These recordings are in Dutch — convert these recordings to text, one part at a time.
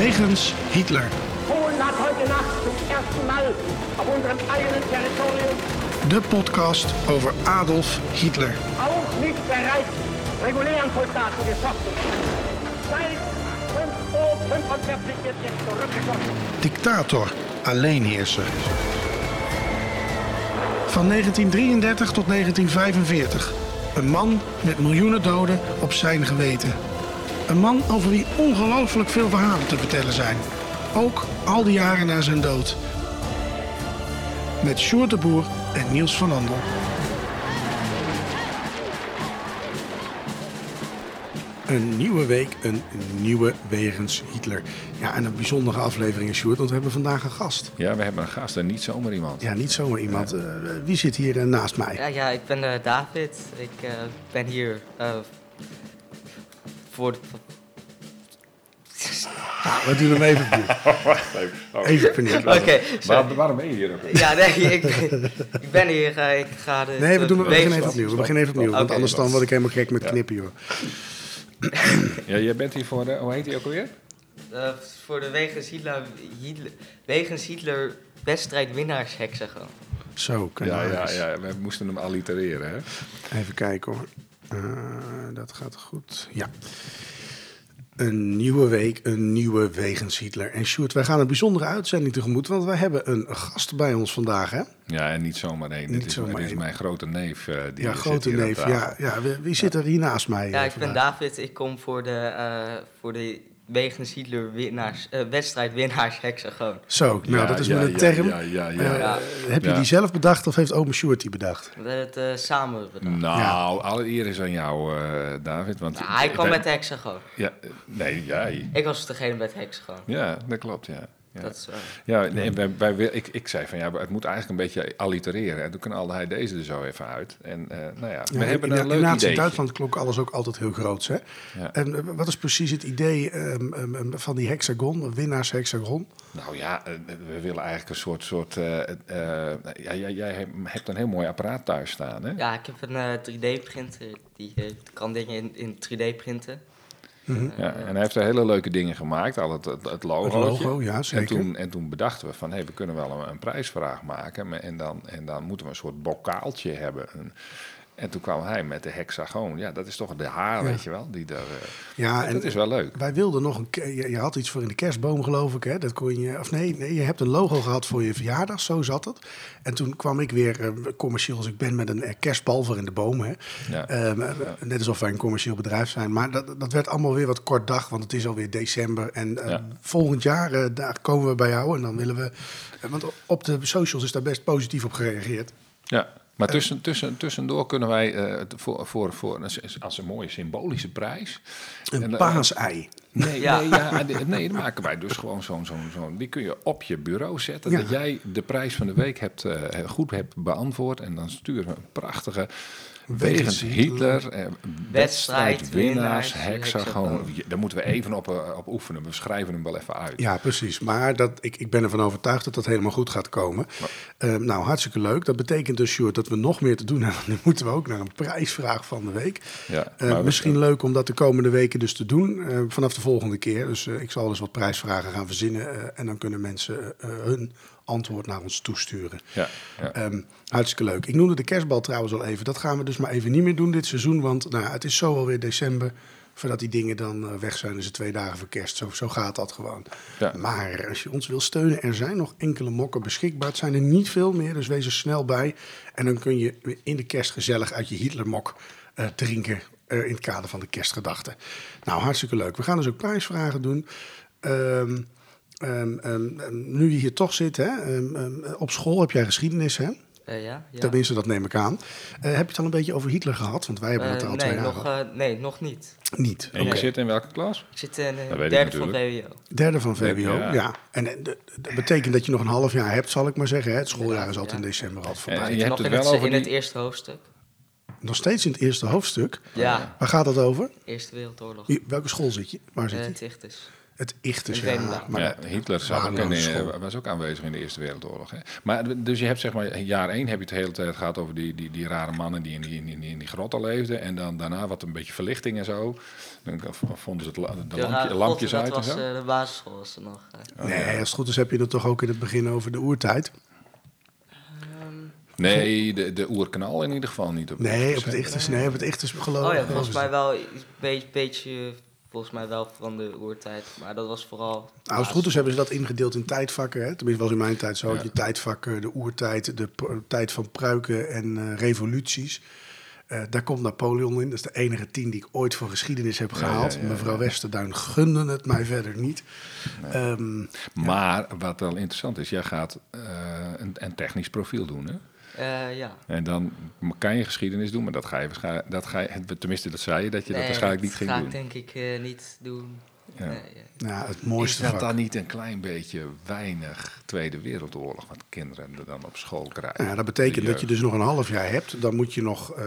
Wegens Hitler. Polen hat heute Nacht zum ersten Mal auf unserem eigenen Territorium De podcast over Adolf Hitler. auch nicht bereits regulären Soldaten geschossen. Seit 5 Uhr 45 wird jetzt zurückgeschossen. Dictator, alleenheerser. Van 1933 tot 1945. Een man met miljoenen doden op zijn geweten. Een man over wie ongelooflijk veel verhalen te vertellen zijn. Ook al die jaren na zijn dood. Met Sjoerd de Boer en Niels van Andel. Een nieuwe week, een nieuwe Wegens Hitler. Ja, en een bijzondere aflevering, Sjoerd, want we hebben vandaag een gast. Ja, we hebben een gast en niet zomaar iemand. Ja, niet zomaar iemand. Eh, wie zit hier eh, naast mij? Ja, ja, ik ben eh, David. Ik eh, ben hier voor... We doen hem even opnieuw. Wacht even. Oh. Even opnieuw. Oké, sorry. Waar- waarom ben je hier ook? Ja, nee, ik ben, ik ben hier. eh, ik ga de. Nee, we, doen, we beginnen even opnieuw. We beginnen even opnieuw, want Oké. anders dan word ik helemaal gek met knippen, joh. Ja, jij bent hier voor de, hoe heet hij ook alweer? Eh, voor de Wegens Hitler, Hitler, Wegens Hitler wedstrijd. Zo, kan Ja, je ja, ja, we moesten hem allitereren, hè? Even kijken hoor. Eh, dat gaat goed. Ja. Een nieuwe week, een nieuwe Wegens Hitler. En Sjoerd, wij gaan een bijzondere uitzending tegemoet, want wij hebben een gast bij ons vandaag, hè? Ja, en niet zomaar één. Niet Dit is, zomaar dit is één. mijn grote neef. eh, die ja, zit grote neef. Ja, ja, wie- wie zit er hier naast mij? Ja, eh, ik ben? David. Ik kom voor de, eh, voor de Wegens Hitler winnaars, eh, wedstrijd winnaarshexagon. Zo, nou, Ja, dat is ja, met een ja, term. Ja, ja, ja. Eh, Ja. Heb je Ja. die zelf bedacht of heeft ome Sjoerd die bedacht? We hebben het eh, samen bedacht. Nou, alle eer is aan jou, eh, David. Want Ja, hij kwam wij- met de hexagon. Ja, nee, jij. Ik was degene met de hexagon. Ja, dat klopt, ja. Ja, Dat is ja nee, wij, wij, wil- ik, ik zei van ja, het moet eigenlijk een beetje allitereren. En toen knalde hij deze er zo even uit. En eh, nou ja, we Ja, hebben in, een in leuk idee. Duitsland klonk alles ook altijd heel groots, hè? Ja. En eh, wat is precies het idee ehm, ehm, ehm, van die hexagon, winnaarshexagon? Nou ja, eh, we willen eigenlijk een soort... soort eh, eh, ja, jij, jij hebt een heel mooi apparaat thuis staan, hè? Ja, ik heb een eh, 3D-printer. Die kan dingen in, in 3D printen. Ja, en hij heeft er hele leuke dingen gemaakt, al het, het, het logo. Het logo, ja, zeker. En toen, en toen bedachten we van, hé, we kunnen wel een, een prijsvraag maken. maar- En dan, en dan moeten we een soort bokaaltje hebben. En, en toen kwam hij met de hexagoon. Ja, dat is toch de haar, weet je wel? Die daar, eh, Ja, dat is wel leuk. Wij wilden nog een. Je, je had iets voor in de kerstboom, geloof ik. Hè? Dat kon je. Of nee, nee, je hebt een logo gehad voor je verjaardag. Zo zat het. En toen kwam ik weer eh, commercieel als ik ben met een eh, kerstbal voor in de boom. Hè? Ja. Ehm, eh, Net alsof wij een commercieel bedrijf zijn. Maar dat, dat werd allemaal weer wat kort dag, want het is alweer december. En eh, volgend jaar eh, daar komen we bij jou. En dan willen we. eh, want op de socials is daar best positief op gereageerd. Ja, maar tussen, tussen, tussendoor kunnen wij eh, het voor, voor, voor als een mooie symbolische prijs. Een En, eh, paasei. Nee, Ja. nee, ja, nee, dan maken wij dus gewoon zo'n... zo'n zo'n die kun je op je bureau zetten. Ja. Dat jij de prijs van de week hebt, eh, goed hebt beantwoord. En dan sturen we een prachtige... Wegens Hitler, eh, wedstrijdwinnaars, hexagoon. Daar moeten we even op, eh, op oefenen. We schrijven hem wel even uit. Ja, precies. Maar dat, ik, ik ben ervan overtuigd dat dat helemaal goed gaat komen. Eh, nou, hartstikke leuk. Dat betekent dus, Sjoerd, dat we nog meer te doen hebben. Nu moeten we ook naar een prijsvraag van de week. Ja, Eh, misschien leuk om dat de komende weken dus te doen. eh, vanaf de volgende keer. Dus eh, ik zal dus wat prijsvragen gaan verzinnen. en dan kunnen mensen hun antwoord naar ons toesturen. Ja, ja. Ehm, hartstikke leuk. Ik noemde de kerstbal trouwens al even. Dat gaan we dus maar even niet meer doen dit seizoen. Want nou, het is zo alweer december. Voordat die dingen dan eh, weg zijn, is het twee dagen voor kerst. Zo, zo gaat dat gewoon. Ja. Maar als je ons wil steunen, er zijn nog enkele mokken beschikbaar. Het zijn er niet veel meer, dus wees er snel bij. En dan kun je in de kerst gezellig uit je Hitlermok eh, drinken. eh, in het kader van de kerstgedachte. Nou, hartstikke leuk. We gaan dus ook prijsvragen doen. Ehm, ehm, ehm, nu je hier toch zit, hè, op school heb jij geschiedenis, hè? Eh, ja, ja. Tenminste, dat neem ik aan. Eh, heb je het al een beetje over Hitler gehad? Want wij hebben het er Eh, al nee, twee jaar nog, eh, nee, nog niet. Niet. En je Oké. zit in welke klas? Ik zit in de derde van. VWO. Derde van VWO, ja. Ja. En dat betekent dat je nog een half jaar hebt, zal ik maar zeggen. Hè? Het schooljaar is altijd Ja. in december al En voorbij. je hebt nog het in, wel het, over in het eerste hoofdstuk. Nog steeds in het eerste hoofdstuk. Ja, Waar gaat dat over? Eerste Wereldoorlog. Welke school zit je? Waar zit je? is. Het weet ja. Maar Hitler zat ook in, was ook aanwezig in de Eerste Wereldoorlog. Hè? Maar dus je hebt zeg maar, in jaar één heb je het de hele tijd gehad over die, die, die rare mannen die in die, in, die, in die grotten leefden. En dan daarna wat een beetje verlichting en zo. Dan vonden ze het, la- de Ja, lampje- lampjes dat uit en was zo. eh, de basisschool was er nog. eh. Nee, als het goed is heb je het toch ook in het begin over de oertijd. Nee, de, de oerkanaal in ieder geval niet. Op Nee, op het Ichtes, nee, op het Ichtes geloof Oh ja, volgens mij wel een beetje, beetje, volgens mij wel van de oertijd. Maar dat was vooral... Nou, als het goed is hebben ze dat ingedeeld in tijdvakken. Hè? Tenminste, was in mijn tijd zo. had Je tijdvakken, de oertijd, de tijd van pruiken en eh, revoluties. Eh, daar komt Napoleon in. Dat is de enige tien die ik ooit voor geschiedenis heb Ja, gehaald. ja, ja, Mevrouw Westerduin gunde het mij verder niet. Ehm, Maar wat wel interessant is, jij gaat eh, een, een technisch profiel doen. Hè? Eh, ja. En dan kan je geschiedenis doen, maar dat ga je waarschijnlijk, dat ga je, tenminste dat zei je, dat je dat waarschijnlijk niet ging ga doen. ik denk ik eh, niet doen. Ja. Nee, ja. nou, het Is mooiste dat vak. dan niet een klein beetje weinig Tweede Wereldoorlog, wat kinderen er dan op school krijgen? Ja, dat betekent dat je dus nog een half jaar hebt. Dan moet je nog eh,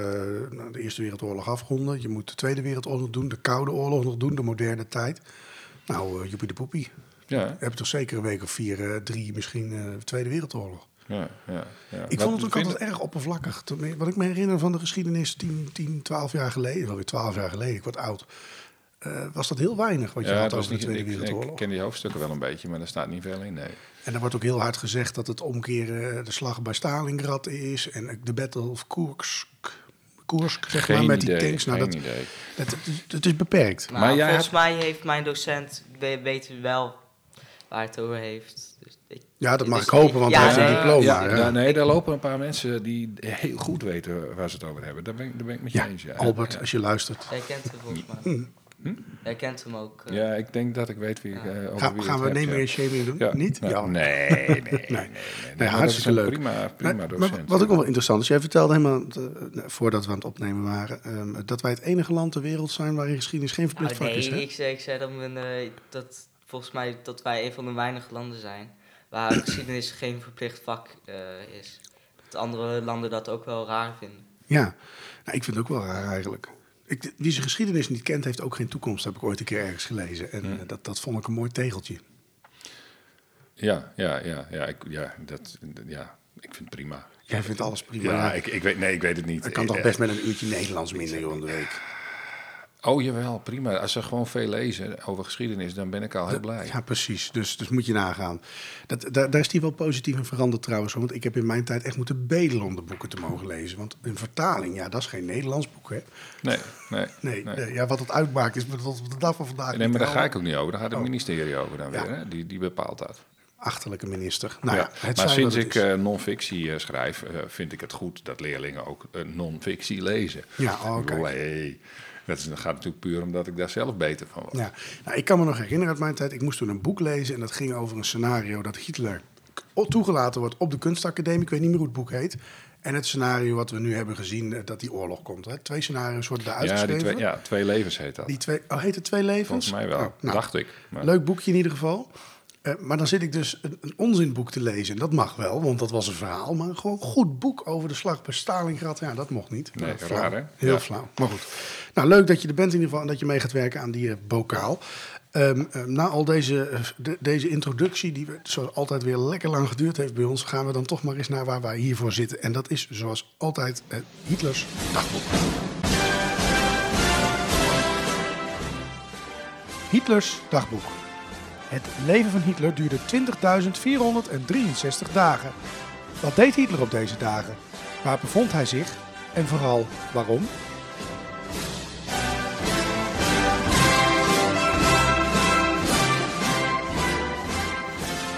nou, de Eerste Wereldoorlog afronden. Je moet de Tweede Wereldoorlog doen, de Koude Oorlog nog doen, de moderne tijd. Nou, uh, joepie de poepie. Ja, Je hebt toch zeker een week of vier, eh, drie misschien eh, de Tweede Wereldoorlog. Ja, ja. ja. Ik vond het ook altijd erg oppervlakkig. Toen- Wat ik me herinner van de geschiedenis 10, 10 12 jaar geleden, wel weer 12 jaar geleden, ik word oud, eh, was dat heel weinig wat je Ja, had over de niet, Tweede ik, ik Wereldoorlog. ken die hoofdstukken wel een beetje, maar er staat niet veel in, nee. En er wordt ook heel hard gezegd dat het omkeren de slag bij Stalingrad is en de Battle of Kursk. Kursk, zeg maar, Geen met die idee, tanks. Nou, geen dat, idee. dat, het, is, beperkt. Maar, Maar volgens hebt- mij heeft mijn docent, we- weten wel waar het over heeft. Dus ik, Ja, dat mag dus ik hopen, want ja, hij heeft een diploma. Ja, ja. daar- nee, daar lopen een paar mensen die heel goed weten waar ze het over hebben. Daar ben, ik- daar ben ik met je Ja, eens. Ja. Albert, Ja. als je luistert. Jij kent hem volgens mij. Jij kent hem ook. eh. Ja, ik denk dat ik weet wie ik, eh, over Ga- wie gaan we naming en shaming doen? Ja. Niet? Nou, Ja. Nee, nee, nee. nee, nee, Maar dat is hartstikke leuk. Prima, prima docent. maar wat ook wel interessant is, jij vertelde helemaal, eh, voordat we aan het opnemen waren, ehm, dat wij het enige land ter wereld zijn waarin geschiedenis geen verplicht Nou, vak is. nee, Hè? ik zei, ik zei dat, eh, dat volgens mij dat wij een van de weinige landen zijn waar geschiedenis geen verplicht vak eh, is. Dat andere landen dat ook wel raar vinden. Ja, nou, ik vind het ook wel raar eigenlijk. Ik, wie zijn geschiedenis niet kent, heeft ook geen toekomst, heb ik ooit een keer ergens gelezen. En eh, dat, dat vond ik een mooi tegeltje. Ja, ja, ja, ja, ik, ja, dat, ja, ik vind het prima. Jij vindt alles prima. Ja, ik, ik weet, nee, ik weet het niet. dat kan toch Eh, best met een uurtje Nederlands minder in de week. Oh, jawel, prima. Als ze gewoon veel lezen over geschiedenis, dan ben ik al heel blij. Ja, precies. Dus, dus moet je nagaan. Dat, daar, daar is die wel positief in veranderd trouwens. Want ik heb in mijn tijd echt moeten bedelen om de boeken te mogen lezen. Want een vertaling, ja, dat is geen Nederlands boek, hè? Nee, nee. Nee, nee. ja, wat het uitmaakt is tot op de dag van vandaag. Nee, maar daar ga ik ook niet over. Daar gaat het Oh. ministerie over dan Ja. weer. Hè? Die, die bepaalt dat. Achterlijke minister. Nou ja, Maar sinds ik eh, non-fictie eh, schrijf, eh, vind ik het goed dat leerlingen ook non-fictie lezen. Ja, oh, bedoel, kijk. hey, dat, is, dat gaat natuurlijk puur omdat ik daar zelf beter van word. Ja, nou, ik kan me nog herinneren uit mijn tijd. Ik moest toen een boek lezen en dat ging over een scenario dat Hitler toegelaten wordt op de kunstacademie. Ik weet niet meer hoe het boek heet. En het scenario wat we nu hebben gezien, eh, dat die oorlog komt. Hè. Twee scenario's worden daar Ja, die uitgeschreven. twee, ja, twee levens heet dat. Die twee, oh, heet het Twee Levens? Volgens mij wel, Oh, nou, dacht ik. Maar, Leuk boekje in ieder geval. Eh, maar dan zit ik dus een, een onzinboek te lezen. En dat mag wel, want dat was een verhaal. Maar gewoon een goed boek over de slag bij Stalingrad. Ja, dat mocht niet. Nee, raar, flauw. hè? Heel Ja. flauw. Maar goed. Nou, leuk dat je er bent in ieder geval. En dat je mee gaat werken aan die eh, bokaal. Ehm, eh, na al deze, de- deze introductie, die we- zoals altijd weer lekker lang geduurd heeft bij ons, gaan we dan toch maar eens naar waar wij hiervoor zitten. En dat is zoals altijd Hitlers dagboek. Hitlers dagboek. Het leven van Hitler duurde 20.463 dagen. Wat deed Hitler op deze dagen? Waar bevond hij zich? En vooral waarom?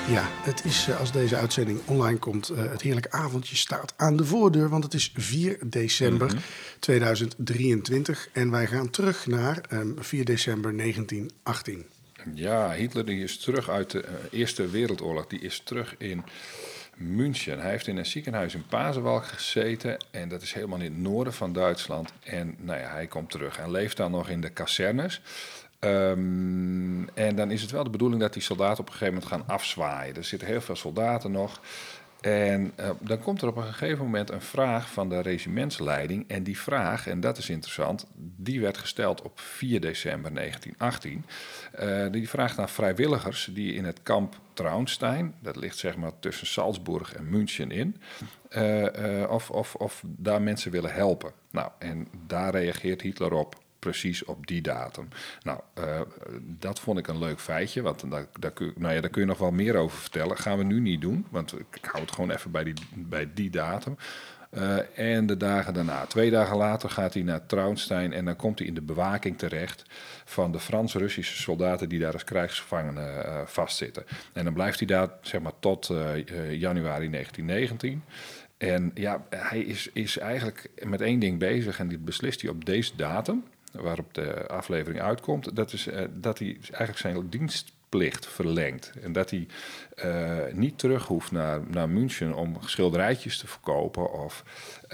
Ja, het is eh, als deze uitzending online komt, eh, het heerlijke avondje staat aan de voordeur, want het is 4 december 2023 en wij gaan terug naar ehm, 4 december 1918. Ja, Hitler die is terug uit de eh, Eerste Wereldoorlog. Die is terug in München. Hij heeft in een ziekenhuis in Pasewalk gezeten. En dat is helemaal in het noorden van Duitsland. En nou ja, hij komt terug en leeft dan nog in de kazernes. Ehm, en dan is het wel de bedoeling dat die soldaten op een gegeven moment gaan afzwaaien. Er zitten heel veel soldaten nog. En uh, dan komt er op een gegeven moment een vraag van de regimentsleiding. En die vraag, en dat is interessant, die werd gesteld op 4 december 1918. Uh, die vraagt naar vrijwilligers die in het kamp Traunstein, dat ligt zeg maar tussen Salzburg en München in, uh, of, of, of daar mensen willen helpen. Nou, en daar reageert Hitler op precies op die datum. Nou, uh, dat vond ik een leuk feitje, want daar, daar, kun, nou ja, daar kun je nog wel meer over vertellen. Gaan we nu niet doen, want ik hou het gewoon even bij die, bij die datum. Uh, en de dagen daarna, twee dagen later, gaat hij naar Traunstein en dan komt hij in de bewaking terecht van de Frans-Russische soldaten die daar als krijgsgevangenen uh, vastzitten. En dan blijft hij daar zeg maar tot januari 1919. En ja, hij is, is eigenlijk met één ding bezig en die beslist hij op deze datum waarop de aflevering uitkomt, dat is uh, dat hij eigenlijk zijn dienstplicht verlengt. En dat hij uh, niet terug hoeft naar, naar München om schilderijtjes te verkopen. Of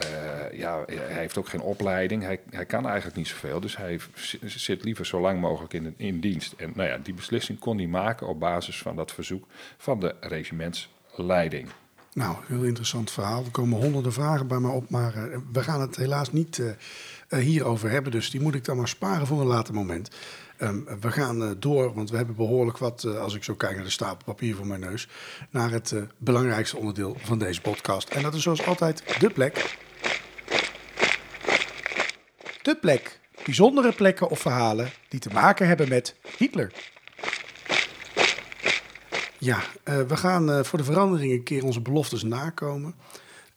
uh, ja, hij heeft ook geen opleiding. Hij, hij kan eigenlijk niet zoveel. Dus hij zit liever zo lang mogelijk in, in dienst. En nou ja, die beslissing kon hij maken op basis van dat verzoek van de regimentsleiding. Nou, heel interessant verhaal. Er komen honderden vragen bij me op, maar we gaan het helaas niet hierover hebben. Dus die moet ik dan maar sparen voor een later moment. Um, we gaan door, want we hebben behoorlijk wat, als ik zo kijk naar de stapel papier voor mijn neus, naar het belangrijkste onderdeel van deze podcast. En dat is zoals altijd de plek. De plek. Bijzondere plekken of verhalen die te maken hebben met Hitler. Ja, we gaan voor de verandering een keer onze beloftes nakomen.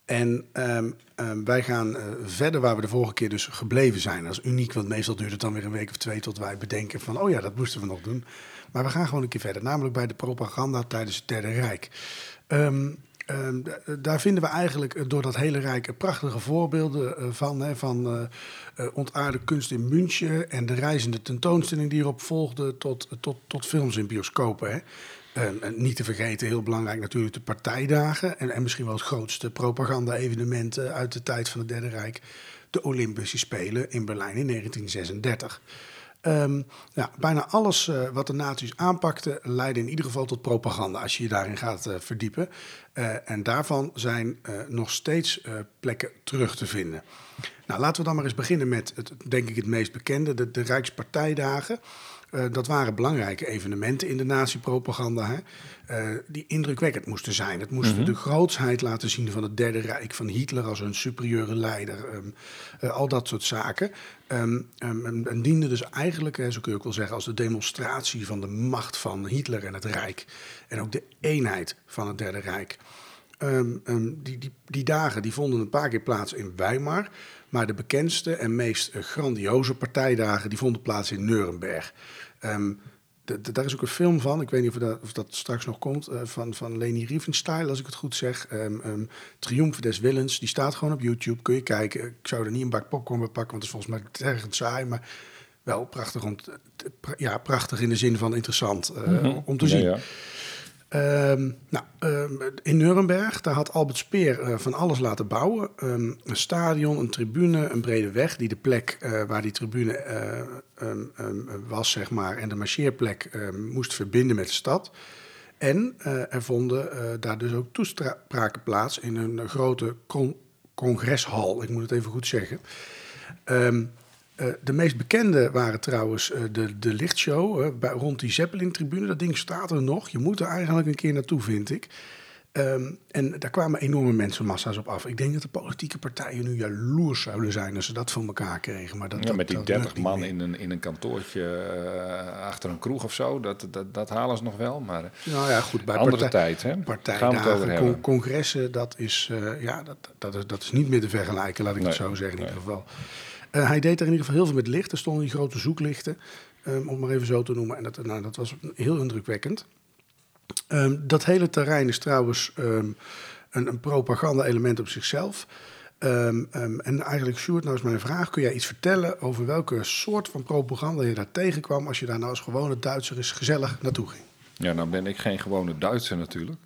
En um, um, wij gaan uh, verder waar we de vorige keer dus gebleven zijn. Dat is uniek, want meestal duurt het dan weer een week of twee tot wij bedenken van... oh ja, dat moesten we nog doen. Maar we gaan gewoon een keer verder, namelijk bij de propaganda tijdens het Derde Rijk. Um, daar vinden we eigenlijk door dat hele rijk prachtige voorbeelden van. Hè, van uh, ontaarde kunst in München en de reizende tentoonstelling die erop volgde tot, tot, tot films in bioscopen. Hè. Um, en niet te vergeten, heel belangrijk natuurlijk, de partijdagen. En, en misschien wel het grootste propaganda-evenement uit de tijd van het Derde Rijk. De Olympische Spelen in Berlijn in 1936. Um, ja, bijna alles uh, wat de nazi's aanpakten leidde in ieder geval tot propaganda, als je je daarin gaat uh, verdiepen. En daarvan zijn nog steeds plekken terug te vinden. Nou, laten we dan maar eens beginnen met, het, denk ik, het meest bekende, de, de Rijkspartijdagen. Uh, dat waren belangrijke evenementen in de nazi-propaganda. Hè? Uh, die indrukwekkend moesten zijn. Het moest mm -hmm. de grootsheid laten zien van het Derde Rijk, van Hitler als een superieure leider. Um, uh, al dat soort zaken. Um, um, en, en diende dus eigenlijk, hè, zo kun je ook wel zeggen, als de demonstratie van de macht van Hitler en het Rijk. En ook de eenheid van het Derde Rijk. Um, um, die, die, die, dagen die vonden een paar keer plaats in Weimar. Maar de bekendste en meest grandioze partijdagen die vonden plaats in Nuremberg. Um, daar is ook een film van, ik weet niet of dat, of dat straks nog komt, uh, van, van Leni Riefenstahl, als ik het goed zeg. Um, Triumph des Willens, die staat gewoon op YouTube, kun je kijken. Ik zou er niet een bak popcorn bij pakken, want het is volgens mij ergens saai, maar wel prachtig, om, ja, prachtig in de zin van interessant uh, mm -hmm. om te zien. Ja, ja. Um, nou, um, in Nuremberg, daar had Albert Speer uh, van alles laten bouwen. Um, een stadion, een tribune, een brede weg, die de plek uh, waar die tribune uh, was, zeg maar, en de marcheerplek moest verbinden met de stad. En er vonden daar dus ook toespraken plaats in een grote con congreshal, ik moet het even goed zeggen. Uh, de meest bekende waren trouwens uh, de, de lichtshow uh, bij, rond die Zeppelin-tribune. Dat ding staat er nog. Je moet er eigenlijk een keer naartoe, vind ik. Um, en daar kwamen enorme mensenmassa's op af. Ik denk dat de politieke partijen nu jaloers zouden zijn als ze dat voor elkaar kregen. Maar dat, ja, dat, met die 30 man in een, in een kantoortje achter een kroeg of zo, dat, dat, dat halen ze nog wel. Maar nou ja, goed, bij andere partij, tijd, hè? Partijdagen, con congressen, dat is, ja, dat, dat, is, dat is niet meer te vergelijken, laat ik nee, het zo zeggen in nee. ieder geval. Uh, hij deed er in ieder geval heel veel met licht. Er stonden die grote zoeklichten, um, om maar even zo te noemen. En dat, nou, dat was heel indrukwekkend. Um, dat hele terrein is trouwens um, een, een propaganda-element op zichzelf. en eigenlijk, Sjoerd, nou is mijn vraag. Kun jij iets vertellen over welke soort van propaganda je daar tegenkwam... als je daar nou als gewone Duitser eens gezellig naartoe ging? Ja, nou ben ik geen gewone Duitser natuurlijk.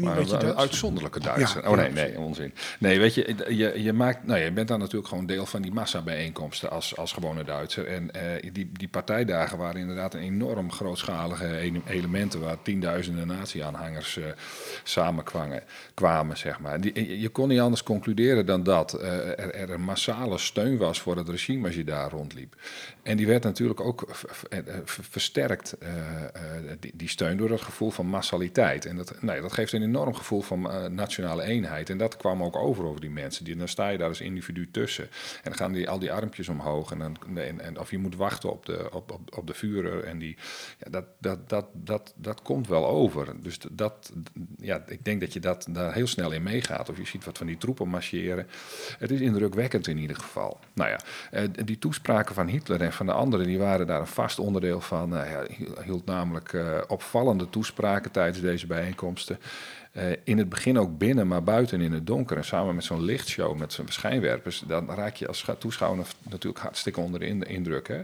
Niet maar een beetje Duits? uitzonderlijke Duitser. Ja, oh nee, nee, onzin. Nee, weet je, je, je, maakt, nou, je bent dan natuurlijk gewoon deel van die massabijeenkomsten als, als gewone Duitser. En eh, die, die partijdagen waren inderdaad een enorm grootschalige ele- elementen waar tienduizenden nazi-aanhangers eh, samenkwamen, kwamen, zeg maar. Die, je- kon niet anders concluderen dan dat eh, er, er een massale steun was voor het regime als je daar rondliep. En die werd natuurlijk ook eh, versterkt, eh, eh, die, die steun, door dat gevoel van massaliteit. En dat, nee, dat geeft een enorm gevoel van eh, nationale eenheid. En dat kwam ook over over die mensen. Die, dan sta je daar als individu tussen. En dan gaan die, al die armpjes omhoog. En, dan, en, en, of je moet wachten op de, op, op, de. En die, ja, dat, dat, dat, dat, dat komt wel over. Dus dat, ja, ik denk dat je dat daar heel snel in meegaat. Of je ziet wat van die troepen marcheren. Het is indrukwekkend in ieder geval. Nou ja, eh, die toespraken van Hitler en van de anderen, die waren daar een vast onderdeel van. Nou hij hield namelijk eh, opvallende toespraken tijdens deze bijeenkomsten. Eh, in het begin ook binnen, maar buiten in het donker. En samen met zo'n lichtshow met zijn schijnwerpers, dan raak je als toeschouwer natuurlijk hartstikke onder de in- indruk. Hè?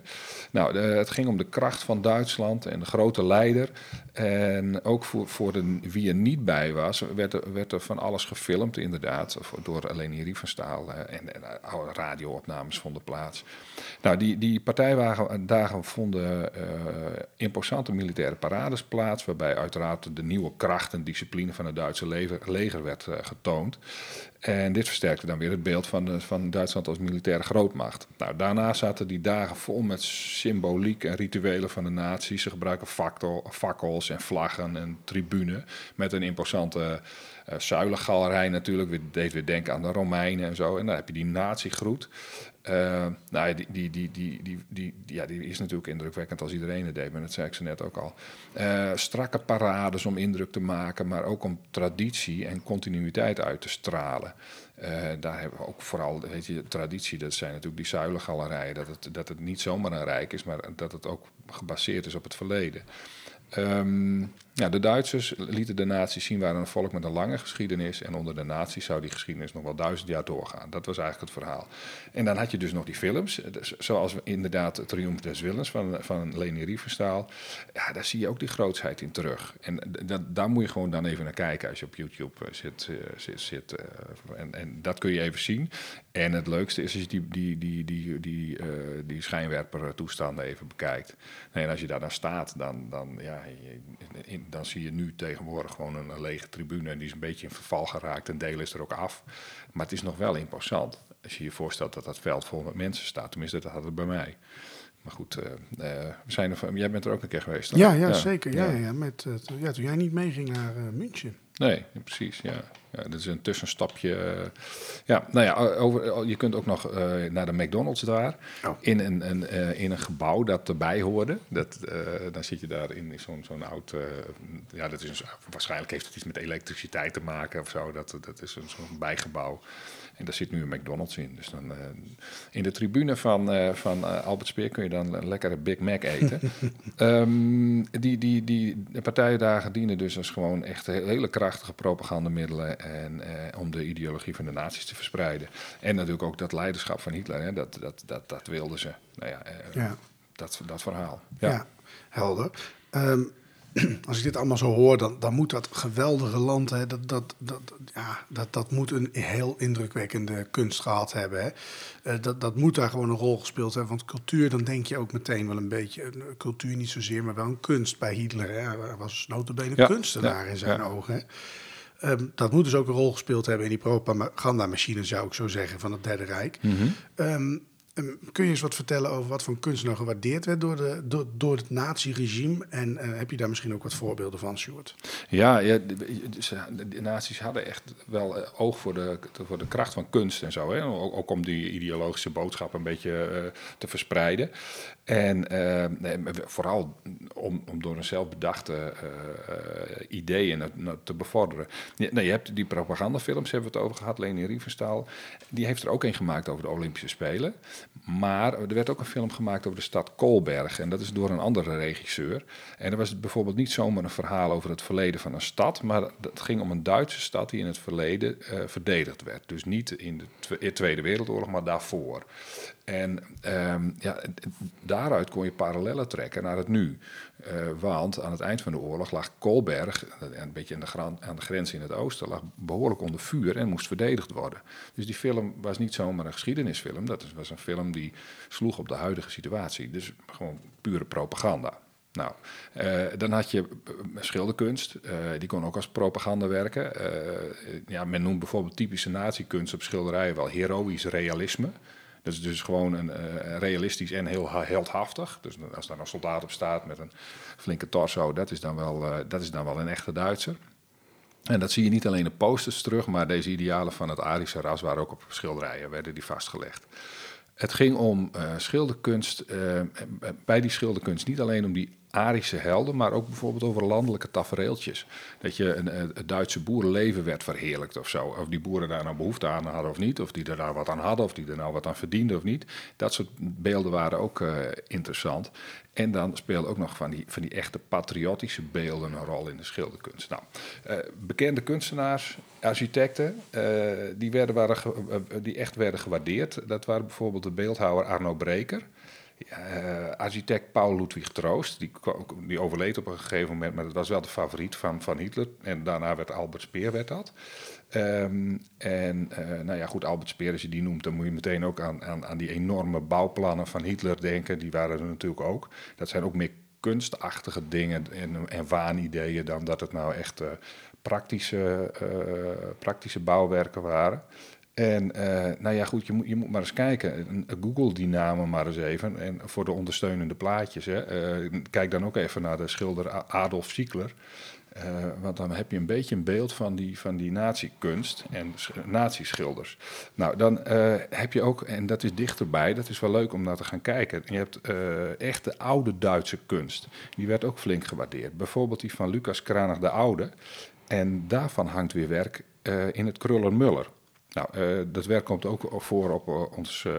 Nou, het ging om de kracht van Duitsland en de grote leider. En ook voor, voor de, wie er niet bij was, werd er, werd er van alles gefilmd, inderdaad. Door Leni Riefenstahl eh, en, eh, oude radioopnames vonden plaats. Nou, die, die partijdagen dagen vonden eh, imposante militaire parades plaats, waarbij uiteraard de nieuwe kracht en discipline van het Duitse leger, leger werd eh, getoond. En dit versterkte dan weer het beeld van, de- van Duitsland als militaire grootmacht. Nou, daarna zaten die dagen vol met symboliek en rituelen van de nazi's. Ze gebruiken fakkel, fakkels en vlaggen en tribune met een imposante eh zuilengalerij natuurlijk. Deed weer denken aan de Romeinen en zo. En dan heb je die nazi-groet. Eh, nou, die, die, die, die, die, die, ja, die is natuurlijk indrukwekkend als iedereen het deed, maar dat zei ik ze net ook al. Eh, strakke parades om indruk te maken, maar ook om traditie en continuïteit uit te stralen. Eh, daar hebben we ook vooral, weet je, traditie, dat zijn natuurlijk die zuilengalerijen. Dat het, dat het niet zomaar een rijk is, maar dat het ook gebaseerd is op het verleden. Ehm, ja, de Duitsers lieten de nazi's zien waren een volk met een lange geschiedenis. En onder de nazi's zou die geschiedenis nog wel duizend jaar doorgaan. Dat was eigenlijk het verhaal. En dan had je dus nog die films. eh, dus Zoals inderdaad Triumph des Willens van, van Leni Riefenstahl. Ja, daar zie je ook die grootsheid in terug. En dat, daar moet je gewoon dan even naar kijken als je op YouTube eh, zit. eh, zit, zit en, en dat kun je even zien. En het leukste is als je die, die, die, die, die, die schijnwerpertoestanden even bekijkt. En als je daar dan staat, dan, dan, ja, je- dan zie je nu tegenwoordig gewoon een, een lege tribune. En die is een beetje in verval geraakt. Een deel is er ook af. Maar het is nog wel imposant. Als je je voorstelt dat dat veld vol met mensen staat. Tenminste, dat had het bij mij. Maar goed, eh, eh, we zijn er, jij bent er ook een keer geweest. Ja, ja, zeker. Ja, ja. Ja, met, toen- ja, toen jij niet meeging naar eh, München. Nee, precies. Ja. ja, dat is een tussenstapje. eh. Ja, nou ja, over, je kunt ook nog eh, naar de McDonald's daar. Oh. In, een, een, eh, in een gebouw dat erbij hoorde. Dat, dan zit je daar in zo'n zo'n oud. ja, dat is een, waarschijnlijk heeft het iets met elektriciteit te maken of zo. Dat, dat is een, zo'n bijgebouw. En daar zit nu een McDonald's in. Dus dan, eh, in de tribune van, eh, van eh, Albert Speer kun je dan een lekkere Big Mac eten. Ehm, die, die, die de partijdagen dienen dus als gewoon echt he- hele krachtige propagandamiddelen en, om de ideologie van de nazi's te verspreiden. En natuurlijk ook dat leiderschap van Hitler, hè, dat, dat, dat, dat wilden ze. Nou ja, Ja. Dat, dat verhaal. Ja, helder. Ehm, als ik dit allemaal zo hoor, dan, dan moet dat geweldige land, hè, dat, dat, dat, ja, dat, dat moet een heel indrukwekkende kunst gehad hebben. Hè. Eh, dat, dat moet daar gewoon een rol gespeeld hebben. Want cultuur, dan denk je ook meteen wel een beetje, cultuur niet zozeer, maar wel een kunst bij Hitler. Hè. Hij was notabene Ja, kunstenaar ja, in zijn ja. ogen. Hè. Ehm, dat moet dus ook een rol gespeeld hebben in die propagandamachine, zou ik zo zeggen, van het Derde Rijk. Ehm, kun je eens wat vertellen over wat voor kunst nou gewaardeerd werd door, de, door, door het nazi-regime? En eh, heb je daar misschien ook wat voorbeelden van, Stuart? Ja, ja de, nazi's hadden echt wel eh, oog voor de, voor de kracht van kunst en zo. Hè? Ook, ook om die ideologische boodschap een beetje eh, te verspreiden. En eh, vooral om, om door een zelfbedachte eh, eh, ideeën te bevorderen. Ja, nee, je hebt die propagandafilms, hebben we het over gehad. Leni Riefenstahl, die heeft er ook een gemaakt over de Olympische Spelen. Maar er werd ook een film gemaakt over de stad Kolberg. En dat is door een andere regisseur. En er was bijvoorbeeld niet zomaar een verhaal over het verleden van een stad. Maar het ging om een Duitse stad die in het verleden verdedigd werd. Dus niet in de Tweede Wereldoorlog, maar daarvoor. En um, ja, daaruit kon je parallellen trekken naar het nu. Uh, want aan het eind van de oorlog lag Kolberg, een beetje aan de, aan de grens in het oosten, lag behoorlijk onder vuur en moest verdedigd worden. Dus die film was niet zomaar een geschiedenisfilm, dat was een film die sloeg op de huidige situatie. Dus gewoon pure propaganda. Nou, uh, dan had je schilderkunst, die kon ook als propaganda werken. Ja, men noemt bijvoorbeeld typische natiekunst op schilderijen wel heroïsch realisme. Dat is dus gewoon een, uh, realistisch en heel heldhaftig. Dus als daar een soldaat op staat met een flinke torso, dat is dan wel, uh, dat is dan wel een echte Duitser. En dat zie je niet alleen in posters terug, maar deze idealen van het Arische ras waren ook op schilderijen, werden die vastgelegd. Het ging om uh, schilderkunst, bij die schilderkunst niet alleen om die Arische helden, maar ook bijvoorbeeld over landelijke tafereeltjes. Dat je een, het Duitse boerenleven werd verheerlijkt of zo. Of die boeren daar nou behoefte aan hadden of niet, of die er daar wat aan hadden, of die er nou wat aan verdienden of niet. Dat soort beelden waren ook uh, interessant. En dan speelde ook nog van die, van die echte patriotische beelden een rol in de schilderkunst. Nou, uh, bekende kunstenaars, architecten, uh, die, werden, waren die echt werden gewaardeerd. Dat waren bijvoorbeeld de beeldhouwer Arno Breker. Uh, architect Paul Ludwig Troost, die, die overleed op een gegeven moment, maar dat was wel de favoriet van, van Hitler. En daarna werd Albert Speer werd dat. Um, en uh, nou ja, goed, Albert Speer, als je die noemt, dan moet je meteen ook aan, aan, aan die enorme bouwplannen van Hitler denken. Die waren er natuurlijk ook. Dat zijn ook meer kunstachtige dingen en, en waanideeën dan dat het nou echt uh, praktische, praktische bouwwerken waren. En uh, nou ja, goed, je moet, je moet maar eens kijken. Google die namen maar eens even. En voor de ondersteunende plaatjes. Hè. Uh, kijk dan ook even naar de schilder Adolf Ziegler. Uh, want dan heb je een beetje een beeld van die, van die nazi-kunst en nazi-schilders. Nou, dan heb je ook, en dat is dichterbij, dat is wel leuk om naar te gaan kijken. Je hebt echt de oude Duitse kunst. Die werd ook flink gewaardeerd. Bijvoorbeeld die van Lucas Kranig de Oude. En daarvan hangt weer werk in het Kruller-Muller. Nou, uh, dat werk komt ook voor op uh, ons uh,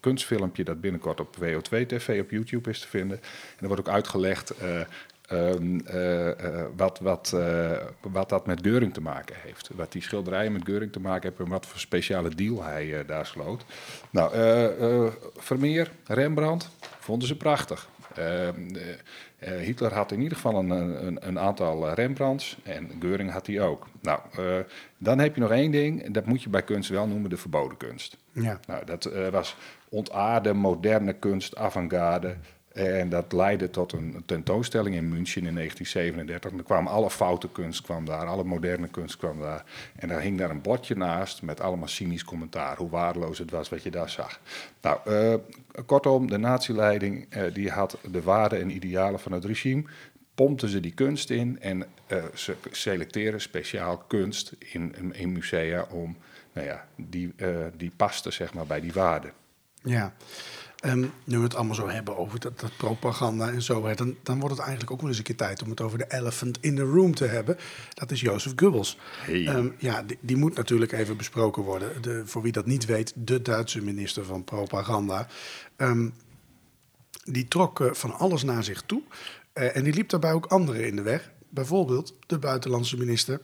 kunstfilmpje dat binnenkort op WO2-TV op YouTube is te vinden. En er wordt ook uitgelegd um, wat, wat, wat dat met Geuring te maken heeft. Wat die schilderijen met Geuring te maken hebben en wat voor speciale deal hij daar sloot. Nou, Vermeer, Rembrandt, vonden ze prachtig. Uh, Hitler had in ieder geval een, een, een, aantal Rembrandts en Geuring had die ook. Nou, uh, dan heb je nog één ding, dat moet je bij kunst wel noemen, de verboden kunst. Ja. Nou, dat uh, was ontaarde, moderne kunst, avant-garde. En dat leidde tot een tentoonstelling in München in 1937. En er kwam alle foute kunst kwam daar, alle moderne kunst kwam daar. En daar hing daar een bordje naast met allemaal cynisch commentaar, hoe waardeloos het was wat je daar zag. Nou, uh, kortom, de nazileiding uh, die had de waarden en idealen van het regime, pompten ze die kunst in en uh, ze selecteren speciaal kunst in, in musea om, nou ja, die, die paste zeg maar bij die waarden. Ja. Um, nu we het allemaal zo hebben over dat, dat propaganda en zo, dan, dan wordt het eigenlijk ook wel eens een keer tijd om het over de elephant in the room te hebben. Dat is Jozef Goebbels. Hey. Um, ja, die, die, moet natuurlijk even besproken worden. De, voor wie dat niet weet, de Duitse minister van propaganda. Um, die trok uh, van alles naar zich toe. Uh, en die liep daarbij ook anderen in de weg. Bijvoorbeeld de buitenlandse minister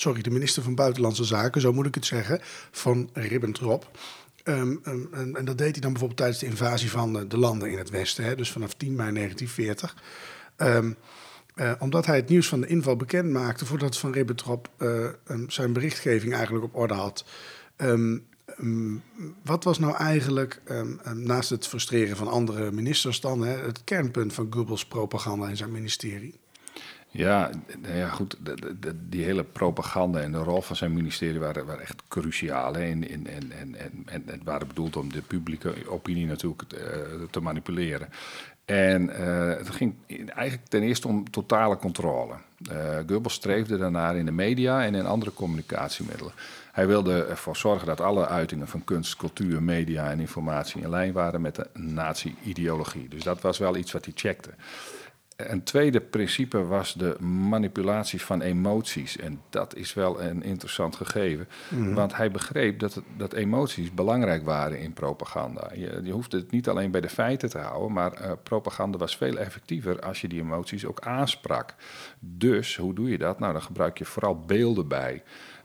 sorry, de minister van Buitenlandse Zaken, zo moet ik het zeggen, van Ribbentrop. Um, um, en, en, dat deed hij dan bijvoorbeeld tijdens de invasie van de, de landen in het Westen, hè, dus vanaf 10 mei 1940. Um, uh, omdat hij het nieuws van de inval bekend maakte voordat Van Ribbentrop uh, zijn berichtgeving eigenlijk op orde had. wat was nou eigenlijk, naast het frustreren van andere ministers dan, hè, het kernpunt van Goebbels propaganda in zijn ministerie? Ja, nou ja, goed. Die hele propaganda en de rol van zijn ministerie waren, echt cruciaal. En, en, en, en, en het waren bedoeld om de publieke opinie natuurlijk te, uh, te manipuleren. En uh, het ging eigenlijk ten eerste om totale controle. Uh, Goebbels streefde daarnaar in de media en in andere communicatiemiddelen. Hij wilde ervoor zorgen dat alle uitingen van kunst, cultuur, media en informatie in lijn waren met de nazi-ideologie. Dus dat was wel iets wat hij checkte. Een tweede principe was de manipulatie van emoties. En dat is wel een interessant gegeven. Mhm. Want hij begreep dat, het- dat emoties belangrijk waren in propaganda. Je, je hoeft het niet alleen bij de feiten te houden, maar eh, propaganda was veel effectiever als je die emoties ook aansprak. Dus hoe doe je dat? Nou, dan gebruik je vooral beelden bij.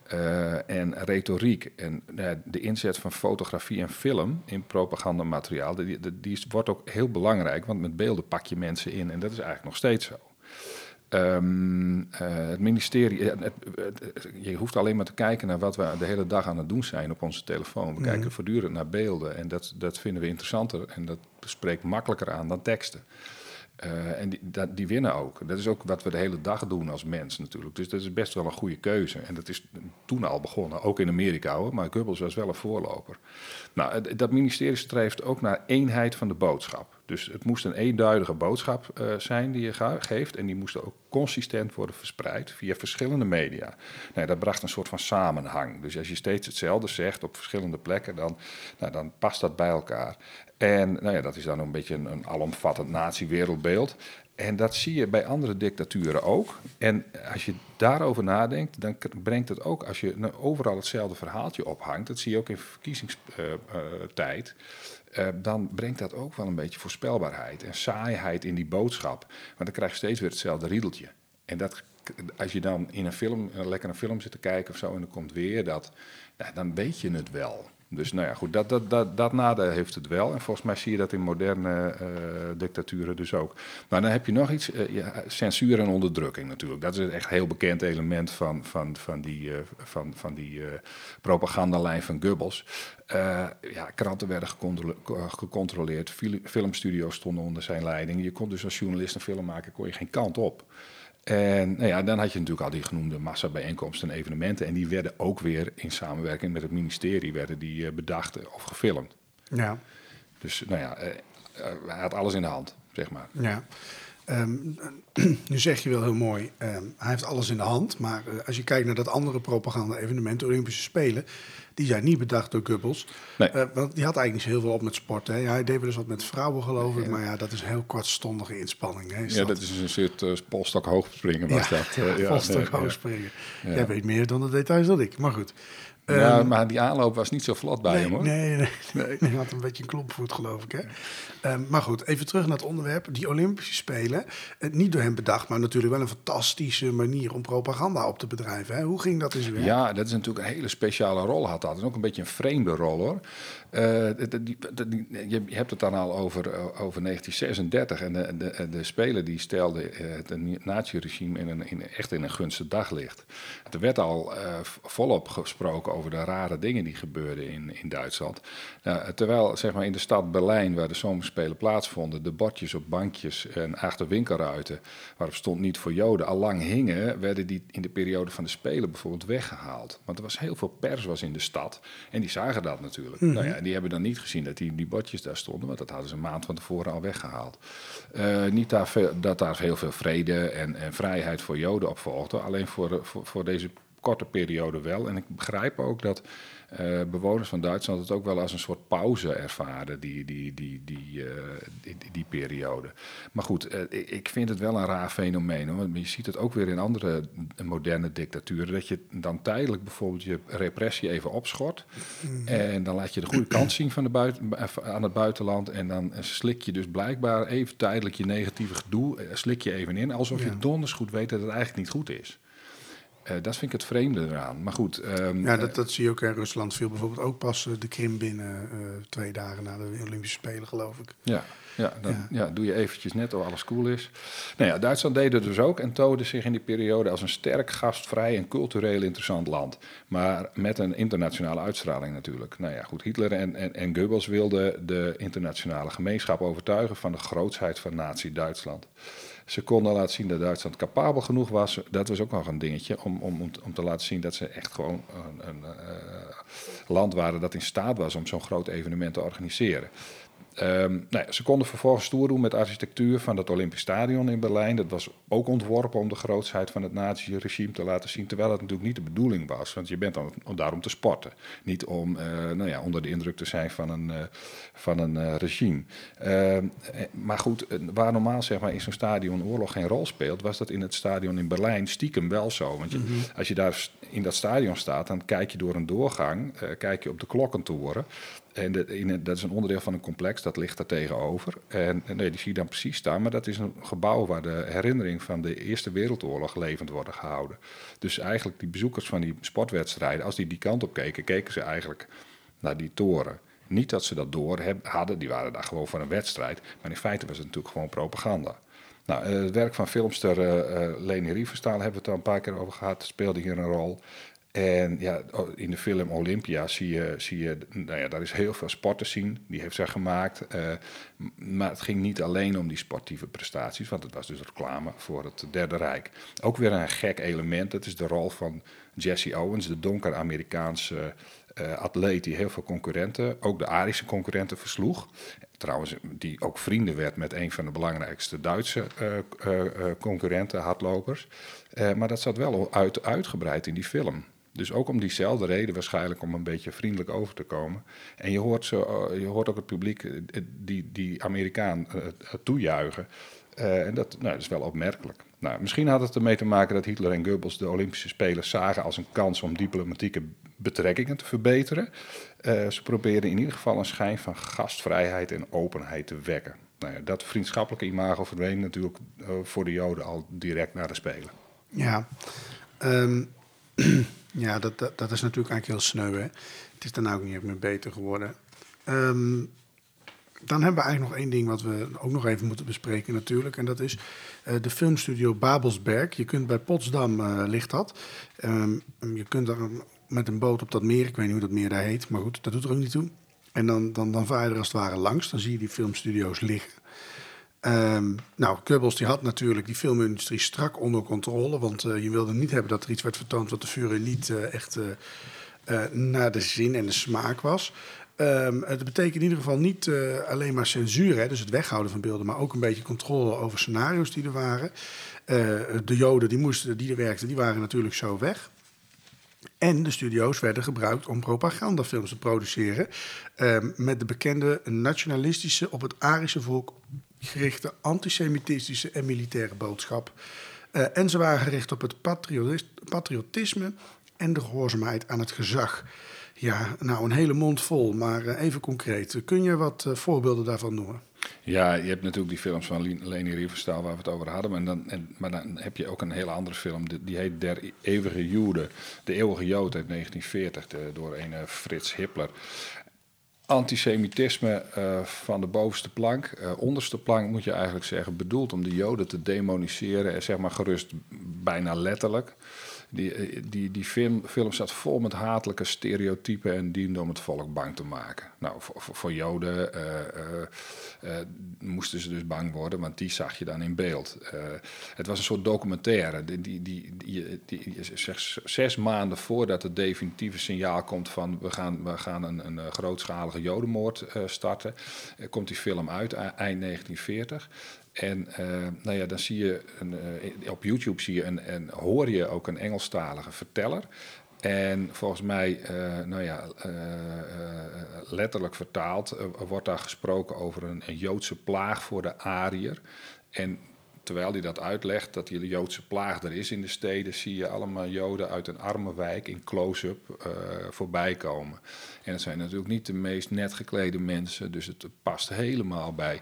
Eh, en retoriek. En ja, de inzet van fotografie en film in propagandamateriaal, die, die, wordt ook heel belangrijk, want met beelden pak je mensen in. En dat is eigenlijk nog steeds zo. Ehm, eh, het ministerie, eh, het- het- het- je hoeft alleen maar te kijken naar wat we de hele dag aan het doen zijn op onze telefoon. We kijken voortdurend naar beelden en dat, dat vinden we interessanter en dat spreekt makkelijker aan dan teksten. Eh, en die, die winnen ook. Dat is ook wat we de hele dag doen als mens natuurlijk. Dus dat is best wel een goede keuze. En dat is toen al begonnen, ook in Amerika hoor. Maar Goebbels was wel een voorloper. Nou, dat ministerie streeft ook naar eenheid van de boodschap. Dus het moest een eenduidige boodschap eh, zijn die je geeft. En die moest ook consistent worden verspreid via verschillende media. Nou, dat bracht een soort van samenhang. Dus als je steeds hetzelfde zegt op verschillende plekken, dan, nou, dan past dat bij elkaar. En nou ja, dat is dan een beetje een, alomvattend nazi-wereldbeeld. En dat zie je bij andere dictaturen ook. En als je daarover nadenkt, dan brengt het ook, als je nou overal hetzelfde verhaaltje ophangt, dat zie je ook in verkiezingstijd, eh, dan brengt dat ook wel een beetje voorspelbaarheid en saaiheid in die boodschap. Want dan krijg je steeds weer hetzelfde riedeltje. En dat, als je dan in een film, eh, lekker een film zit te kijken of zo, en er komt weer dat, ja, dan weet je het wel. Dus nou ja, goed, dat, dat, dat, dat nadeel heeft het wel. En volgens mij zie je dat in moderne eh, dictaturen dus ook. Maar dan heb je nog iets, eh, censuur en onderdrukking natuurlijk. Dat is een echt heel bekend element van, van, van die, eh, van, van die propagandalijn van Goebbels. Ja, kranten werden gecontrole- gecontroleerd, fil- filmstudio's stonden onder zijn leiding. Je kon dus als journalist een film maken, kon je geen kant op. En nou ja, dan had je natuurlijk al die genoemde massabijeenkomsten en evenementen. En die werden ook weer in samenwerking met het ministerie werden die, eh, bedacht of gefilmd. Ja, Dus nou ja, eh, eh, hij had alles in de hand, zeg maar. ja. Ehm, nu zeg je wel heel mooi, ehm, hij heeft alles in de hand. Maar eh, als je kijkt naar dat andere propaganda-evenement, de Olympische Spelen, die zijn niet bedacht door Goebbels. Nee. Eh, want die had eigenlijk niet zo heel veel op met sport. Hè? Ja, hij deed wel eens wat met vrouwen, geloof ik. Maar ja, dat is een heel kortstondige inspanning. Hè? Ja, dat is een soort uh, polstok hoogspringen was ja, dat. eh, ja, volstok nee, hoog ja. springen. Ja. Jij weet meer dan de details dan ik, maar goed. Ja, Ehm, maar die aanloop was niet zo vlot bij nee, hem hoor. Nee, nee, nee. Hij had een beetje een klompvoet, geloof ik. Hè? Ehm, maar goed, even terug naar het onderwerp. Die Olympische Spelen, eh, niet door hem bedacht, maar natuurlijk wel een fantastische manier om propaganda op te bedrijven. Hè? Hoe ging dat in zijn werk? Ja, dat is natuurlijk een hele speciale rol had dat. En ook een beetje een vreemde rol hoor. Eh, die- je hebt het dan al over, eh, over 1936 en de, de, de Spelen die stelden het nazi-regime in een, in, echt in een gunstig daglicht. Er werd al volop gesproken over de rare dingen die gebeurden in, in Duitsland. Nou, terwijl zeg maar, in de stad Berlijn, waar de zomerspelen plaatsvonden, de bordjes op bankjes en achter winkelruiten, waarop stond niet voor Joden, al lang hingen, werden die in de periode van de Spelen bijvoorbeeld weggehaald. Want er was heel veel pers was in de stad en die zagen dat natuurlijk. Nou ja, die hebben dan niet gezien dat die, die bordjes daar stonden, want dat hadden ze een maand van tevoren al weggehaald. Eh, niet daar veel- dat daar heel veel vrede en, en vrijheid voor Joden op volgde, alleen voor, voor, voor deze korte periode wel. En ik begrijp ook dat eh, bewoners van Duitsland het ook wel als een soort pauze ervaren, die, die, die, die, eh, die, die, periode. Maar goed, eh, ik- vind het wel een raar fenomeen. Hoor. Want je ziet het ook weer in andere moderne dictaturen. Dat je dan tijdelijk bijvoorbeeld je repressie even opschort. En dan laat je de goede kant zien van de buiten, aan het buitenland. En dan slik je dus blijkbaar even tijdelijk je negatieve gedoe. Slik je even in. Alsof Ja. je donders goed weet dat het eigenlijk niet goed is. Eh, dat vind ik het vreemde eraan. Maar goed. ehm, Ja, dat, dat zie je ook. in Rusland viel bijvoorbeeld ook pas eh, de Krim binnen eh, twee dagen na de Olympische Spelen, geloof ik. Ja, ja, dan Ja. ja. doe je eventjes net of alles cool is. Nou ja, Duitsland deed het dus ook en toonde zich in die periode als een sterk, gastvrij en cultureel interessant land. Maar met een internationale uitstraling natuurlijk. Nou ja, goed, Hitler en, en, en Goebbels wilden de internationale gemeenschap overtuigen van de grootsheid van nazi-Duitsland. Ze konden laten zien dat Duitsland capabel genoeg was. Dat was ook nog een dingetje om, om, om, te laten zien dat ze echt gewoon een, een eh, land waren dat in staat was om zo'n groot evenement te organiseren. Ehm, nou ja, ze konden vervolgens stoer doen met de architectuur van het Olympisch Stadion in Berlijn. Dat was ook ontworpen om de grootsheid van het nazi-regime te laten zien. Terwijl het natuurlijk niet de bedoeling was. Want je bent dan om, daarom te sporten. Niet om uh, nou ja, onder de indruk te zijn van een, uh, van een uh, regime. Ehm, maar goed, waar normaal zeg maar, in zo'n stadion oorlog geen rol speelt, was dat in het stadion in Berlijn stiekem wel zo. Want je, mm -hmm. als je daar in dat stadion staat, dan kijk je door een doorgang, kijk je op de klokkentoren. En in, dat is een onderdeel van een complex, dat ligt daar tegenover. En, en nee, die zie je dan precies staan, maar dat is een gebouw waar de herinnering van de Eerste Wereldoorlog levend worden gehouden. Dus eigenlijk die bezoekers van die sportwedstrijden, als die die kant op keken, keken ze eigenlijk naar die toren. Niet dat ze dat door hadden, die waren daar gewoon voor een wedstrijd, maar in feite was het natuurlijk gewoon propaganda. Nou, het werk van filmster uh, Leni Riefenstahl hebben we het al een paar keer over gehad, speelde hier een rol. En ja, in de film Olympia zie je, zie je nou ja, daar is heel veel sport te zien. Die heeft zij gemaakt. Uh, maar het ging niet alleen om die sportieve prestaties, want het was dus reclame voor het Derde Rijk. Ook weer een gek element, dat is de rol van Jesse Owens, de donker Amerikaanse uh, atleet die heel veel concurrenten, ook de Arische concurrenten, versloeg. Trouwens, die ook vrienden werd met een van de belangrijkste Duitse uh, concurrenten, hardlopers. maar dat zat wel uit, uitgebreid in die film. Dus ook om diezelfde reden waarschijnlijk om een beetje vriendelijk over te komen. En je hoort, zo, je hoort ook het publiek die, die Amerikaan toejuichen. en dat, nou, dat is wel opmerkelijk. Nou, misschien had het ermee te maken dat Hitler en Goebbels de Olympische Spelen zagen als een kans om diplomatieke betrekkingen te verbeteren. Ze probeerden in ieder geval een schijn van gastvrijheid en openheid te wekken. Nou ja, dat vriendschappelijke imago verdween natuurlijk voor de Joden al direct na de Spelen. Ja, um, ja dat, dat, is natuurlijk eigenlijk heel sneu. Hè? Het is daarna ook niet meer beter geworden. Um, dan hebben we eigenlijk nog één ding wat we ook nog even moeten bespreken natuurlijk. En dat is uh, de filmstudio Babelsberg. Je kunt bij Potsdam uh, ligt dat. Um, je kunt er met een boot op dat meer, ik weet niet hoe dat meer daar heet, maar goed, dat doet er ook niet toe. En dan, dan, dan vaar je er als het ware langs, dan zie je die filmstudio's liggen. Um, nou, Kubbels die had natuurlijk die filmindustrie strak onder controle, want uh, je wilde niet hebben dat er iets werd vertoond wat de Führer niet echt naar de zin en de smaak was. Um, het betekent in ieder geval niet alleen maar censuur, hè, dus het weghouden van beelden, maar ook een beetje controle over scenario's die er waren. De Joden die, moesten, die er werkten, die waren natuurlijk zo weg. En de studio's werden gebruikt om propagandafilms te produceren. Uh, met de bekende nationalistische, op het Arische volk gerichte antisemitistische en militaire boodschap. Uh, en ze waren gericht op het patriotisme en de gehoorzaamheid aan het gezag. Ja, nou een hele mond vol, maar uh, even concreet. Kun je wat uh, voorbeelden daarvan noemen? Ja, je hebt natuurlijk die films van Leni Riefenstahl waar we het over hadden. Maar dan, en, maar dan heb je ook een hele andere film. Die, die heet Der Eeuwige Joden. De Eeuwige Jood uit 1940 de, door een Frits Hippler antisemitisme uh, van de bovenste plank. Uh, onderste plank moet je eigenlijk zeggen, bedoeld om de Joden te demoniseren. En zeg maar gerust bijna letterlijk. Die, eh, die, die film, film staat vol met hatelijke stereotypen en diende om het volk bang te maken. Nou, voor, voor Joden uh, uh, moesten ze dus bang worden, want die zag je dan in beeld. het was een soort documentaire. Die, die, die, zes maanden voordat het definitieve signaal komt van we gaan, we gaan een, een grootschalige Jodenmoord starten, komt die film uit, eind 1940. En uh, nou ja, dan zie je een, uh, op YouTube zie je en, en hoor je ook een Engelstalige verteller. En volgens mij, uh, nou ja, letterlijk vertaald, wordt daar gesproken over een, een, Joodse plaag voor de Ariër. En terwijl hij dat uitlegt, dat die Joodse plaag er is in de steden, zie je allemaal Joden uit een arme wijk in close-up uh, voorbij komen. En het zijn natuurlijk niet de meest net geklede mensen, dus het past helemaal bij,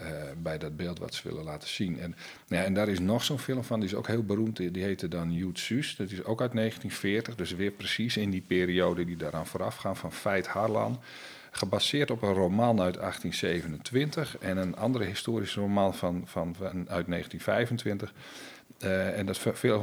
uh, bij dat beeld wat ze willen laten zien. En, ja, en daar is nog zo'n film van, die is ook heel beroemd, die heette dan Jood Sus. Dat is ook uit 1940, dus weer precies in die periode die daaraan vooraf gaan, van Feit Harlan gebaseerd op een roman uit 1827 en een andere historische roman van, van, uit 1925. Eh, en dat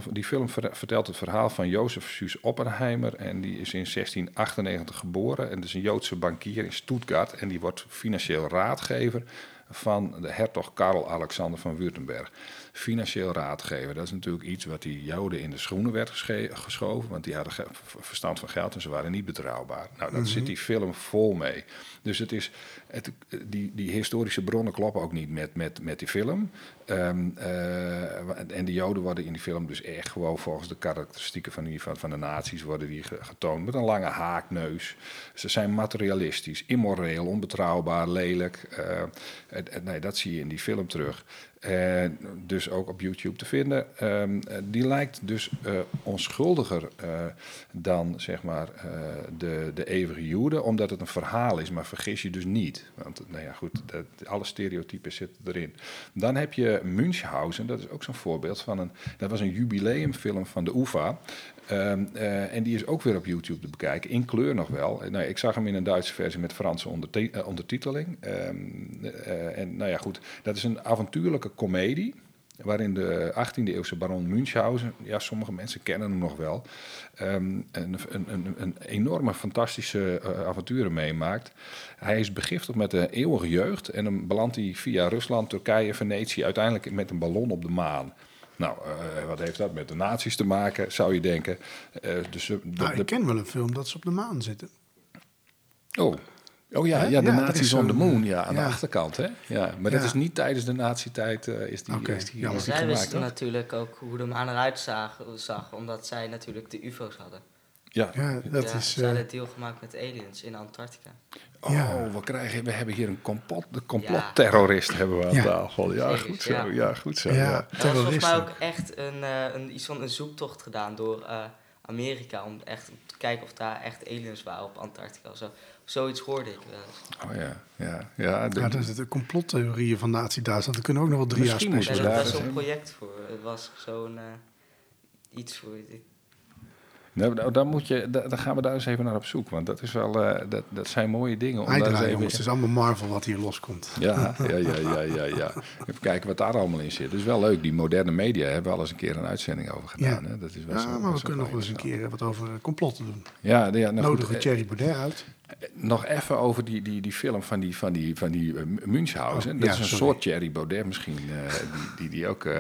die film ver- vertelt het verhaal van Jozef Suus Oppenheimer. En die is in 1698 geboren. En dat is een Joodse bankier in Stuttgart. En die wordt financieel raadgever van de hertog Karel Alexander van Württemberg. Financieel raadgever, dat is natuurlijk iets wat die Joden in de schoenen werd geschoven. Want die hadden verstand van geld en ze waren niet betrouwbaar. Nou, daar zit die film vol mee. Dus het is, het, die, die historische bronnen kloppen ook niet met, met, met die film. Ehm, eh, en de Joden worden in die film dus echt gewoon volgens de karakteristieken van, die, van, van de nazi's worden die ge- getoond. Met een lange haakneus. Ze zijn materialistisch, immoreel, onbetrouwbaar, lelijk. Eh, het- nee, dat zie je in die film terug. En dus ook op YouTube te vinden. Ehm, eh, die lijkt dus eh, onschuldiger eh, dan zeg maar eh, de, de eeuwige Joden, omdat het een verhaal is. Maar vergis je dus niet. Want nou ja, goed, dat, alle stereotypen zitten erin. Dan heb je Münchhausen, dat is ook zo'n voorbeeld van een. Dat was een jubileumfilm van de UFA. Ehm, eh, en die is ook weer op YouTube te bekijken, in kleur nog wel. Eh, nou, ik zag hem in een Duitse versie met Franse eh, ondertiteling. Ehm, eh, en nou ja, goed, dat is een avontuurlijke komedie. Waarin de 18e eeuwse baron Münchhausen, ja, sommige mensen kennen hem nog wel, ehm, een, een, een, enorme fantastische avonturen meemaakt. Hij is begiftigd met de eeuwige jeugd en dan belandt hij via Rusland, Turkije, Venetië uiteindelijk met een ballon op de maan. Nou, eh, wat heeft dat met de nazi's te maken, zou je denken. Eh, dus, eh, de- Nou, de- ik ken wel een film dat ze op de maan zitten. oh. oh ja, ja, de Ja, nazi's is on the moon, ja, aan ja. de achterkant. Hè? Ja, maar dat Ja. is niet tijdens de nazi-tijd eh, is die, Oké, is die, die Zij gemaakt, wisten toch? natuurlijk ook hoe de maan eruit zag, zag, omdat zij natuurlijk de UFO's hadden. Ja. Ja, dat ja, is... ze hadden eh, het deal gemaakt met aliens in Antarctica. Oh, Ja. we, krijgen, we hebben hier een complot, de complotterrorist hebben we aan Ja. tafel. Ja, goed zo. Ja, ja. goed zo. Ja. Ja. Er was volgens mij ook echt een, eh, een, iets van een zoektocht gedaan door eh, Amerika om echt te kijken of daar echt aliens waren op Antarctica of zo. Zoiets hoorde ik wel eens. Oh ja, ja. ja, de- ja, dat is de complottheorieën van Nazi-Duitsland. Er kunnen ook nog wel drie jaar Ja, dat daar was zo'n project voor. Het was zo'n iets voor. Nou, dan, moet je, da- dan gaan we daar eens even naar op zoek. Want dat, is wel, eh, dat, dat zijn mooie dingen. Om daar even- jongens. Het is allemaal Marvel wat hier loskomt. Ja, ja, ja, ja, ja, ja. Even kijken wat daar allemaal in zit. Is wel leuk. Die moderne media hebben we al eens een keer een uitzending over gedaan. Ja. Hè? Dat is wel Ja, zo, maar we kunnen nog eens een keer wat over eh, complotten doen. Ja, ja nou Nodigen we eh, Thierry Baudet uit. Nog even over die, die, die film van die, van die, van die eh, Münchhausen. Oh, dat ja, is een sorry. soort Thierry Baudet misschien. eh, die, die, die ook, eh,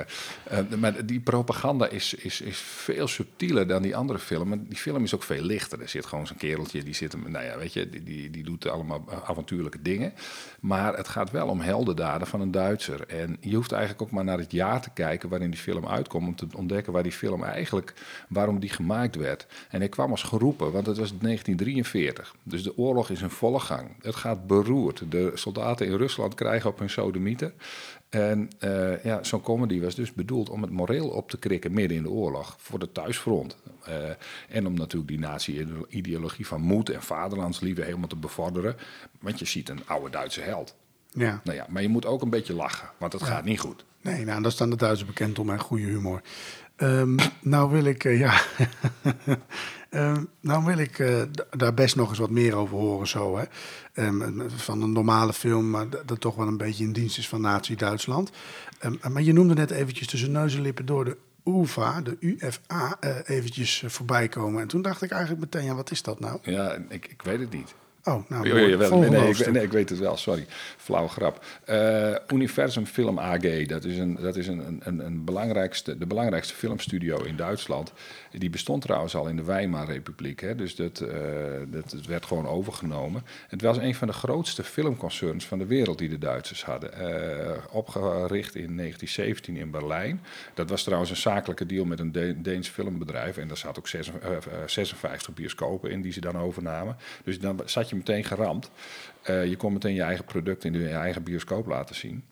maar die propaganda is, is, is veel subtieler dan die andere film. En die film is ook veel lichter. Er zit gewoon zo'n kereltje, die, zit, nou ja, weet je, die, die, die doet allemaal avontuurlijke dingen. Maar het gaat wel om heldendaden van een Duitser. En je hoeft eigenlijk ook maar naar het jaar te kijken waarin die film uitkomt... om te ontdekken waar die film eigenlijk, waarom die gemaakt werd. En hij kwam als geroepen, want het was 1943. Dus de oorlog is in volle gang. Het gaat beroerd. De soldaten in Rusland krijgen op hun sodomieten. En eh, ja, zo'n comedy was dus bedoeld om het moreel op te krikken midden in de oorlog. Voor de thuisfront. Eh, en om natuurlijk die nazi-ideologie van moed en vaderlandsliefde helemaal te bevorderen. Want je ziet een oude Duitse held. Ja. Nou ja, maar je moet ook een beetje lachen, want het gaat niet goed. Nee, nou, daar staan de Duitsers bekend om en goede humor. Ehm, nou wil ik, eh, ja, Ehm, nou wil ik eh, daar best nog eens wat meer over horen zo, hè. Ehm, van een normale film, maar dat toch wel een beetje in dienst is van Nazi-Duitsland. Ehm, maar je noemde net eventjes tussen neus en lippen door de UFA, de UFA, eh, eventjes eh, voorbij komen. En toen dacht ik eigenlijk meteen, ja, wat is dat nou? Ja, ik, ik weet het niet. Oh, nou. Nee, ik, hoofdstuk. nee, ik weet het wel, sorry. Flauwe grap. Eh, Universum Film AG, dat is, een, dat is een, een, een belangrijkste, de belangrijkste filmstudio in Duitsland. Die bestond trouwens al in de Weimarrepubliek, hè, dus dat, eh, dat, het werd gewoon overgenomen. Het was een van de grootste filmconcerns van de wereld die de Duitsers hadden. Eh, opgericht in 1917 in Berlijn. Dat was trouwens een zakelijke deal met een De- Deens filmbedrijf. En daar zat ook zes- eh, eh, 56 bioscopen in die ze dan overnamen. Dus dan zat je meteen geramd. Eh, je kon meteen je eigen product in je eigen bioscoop laten zien.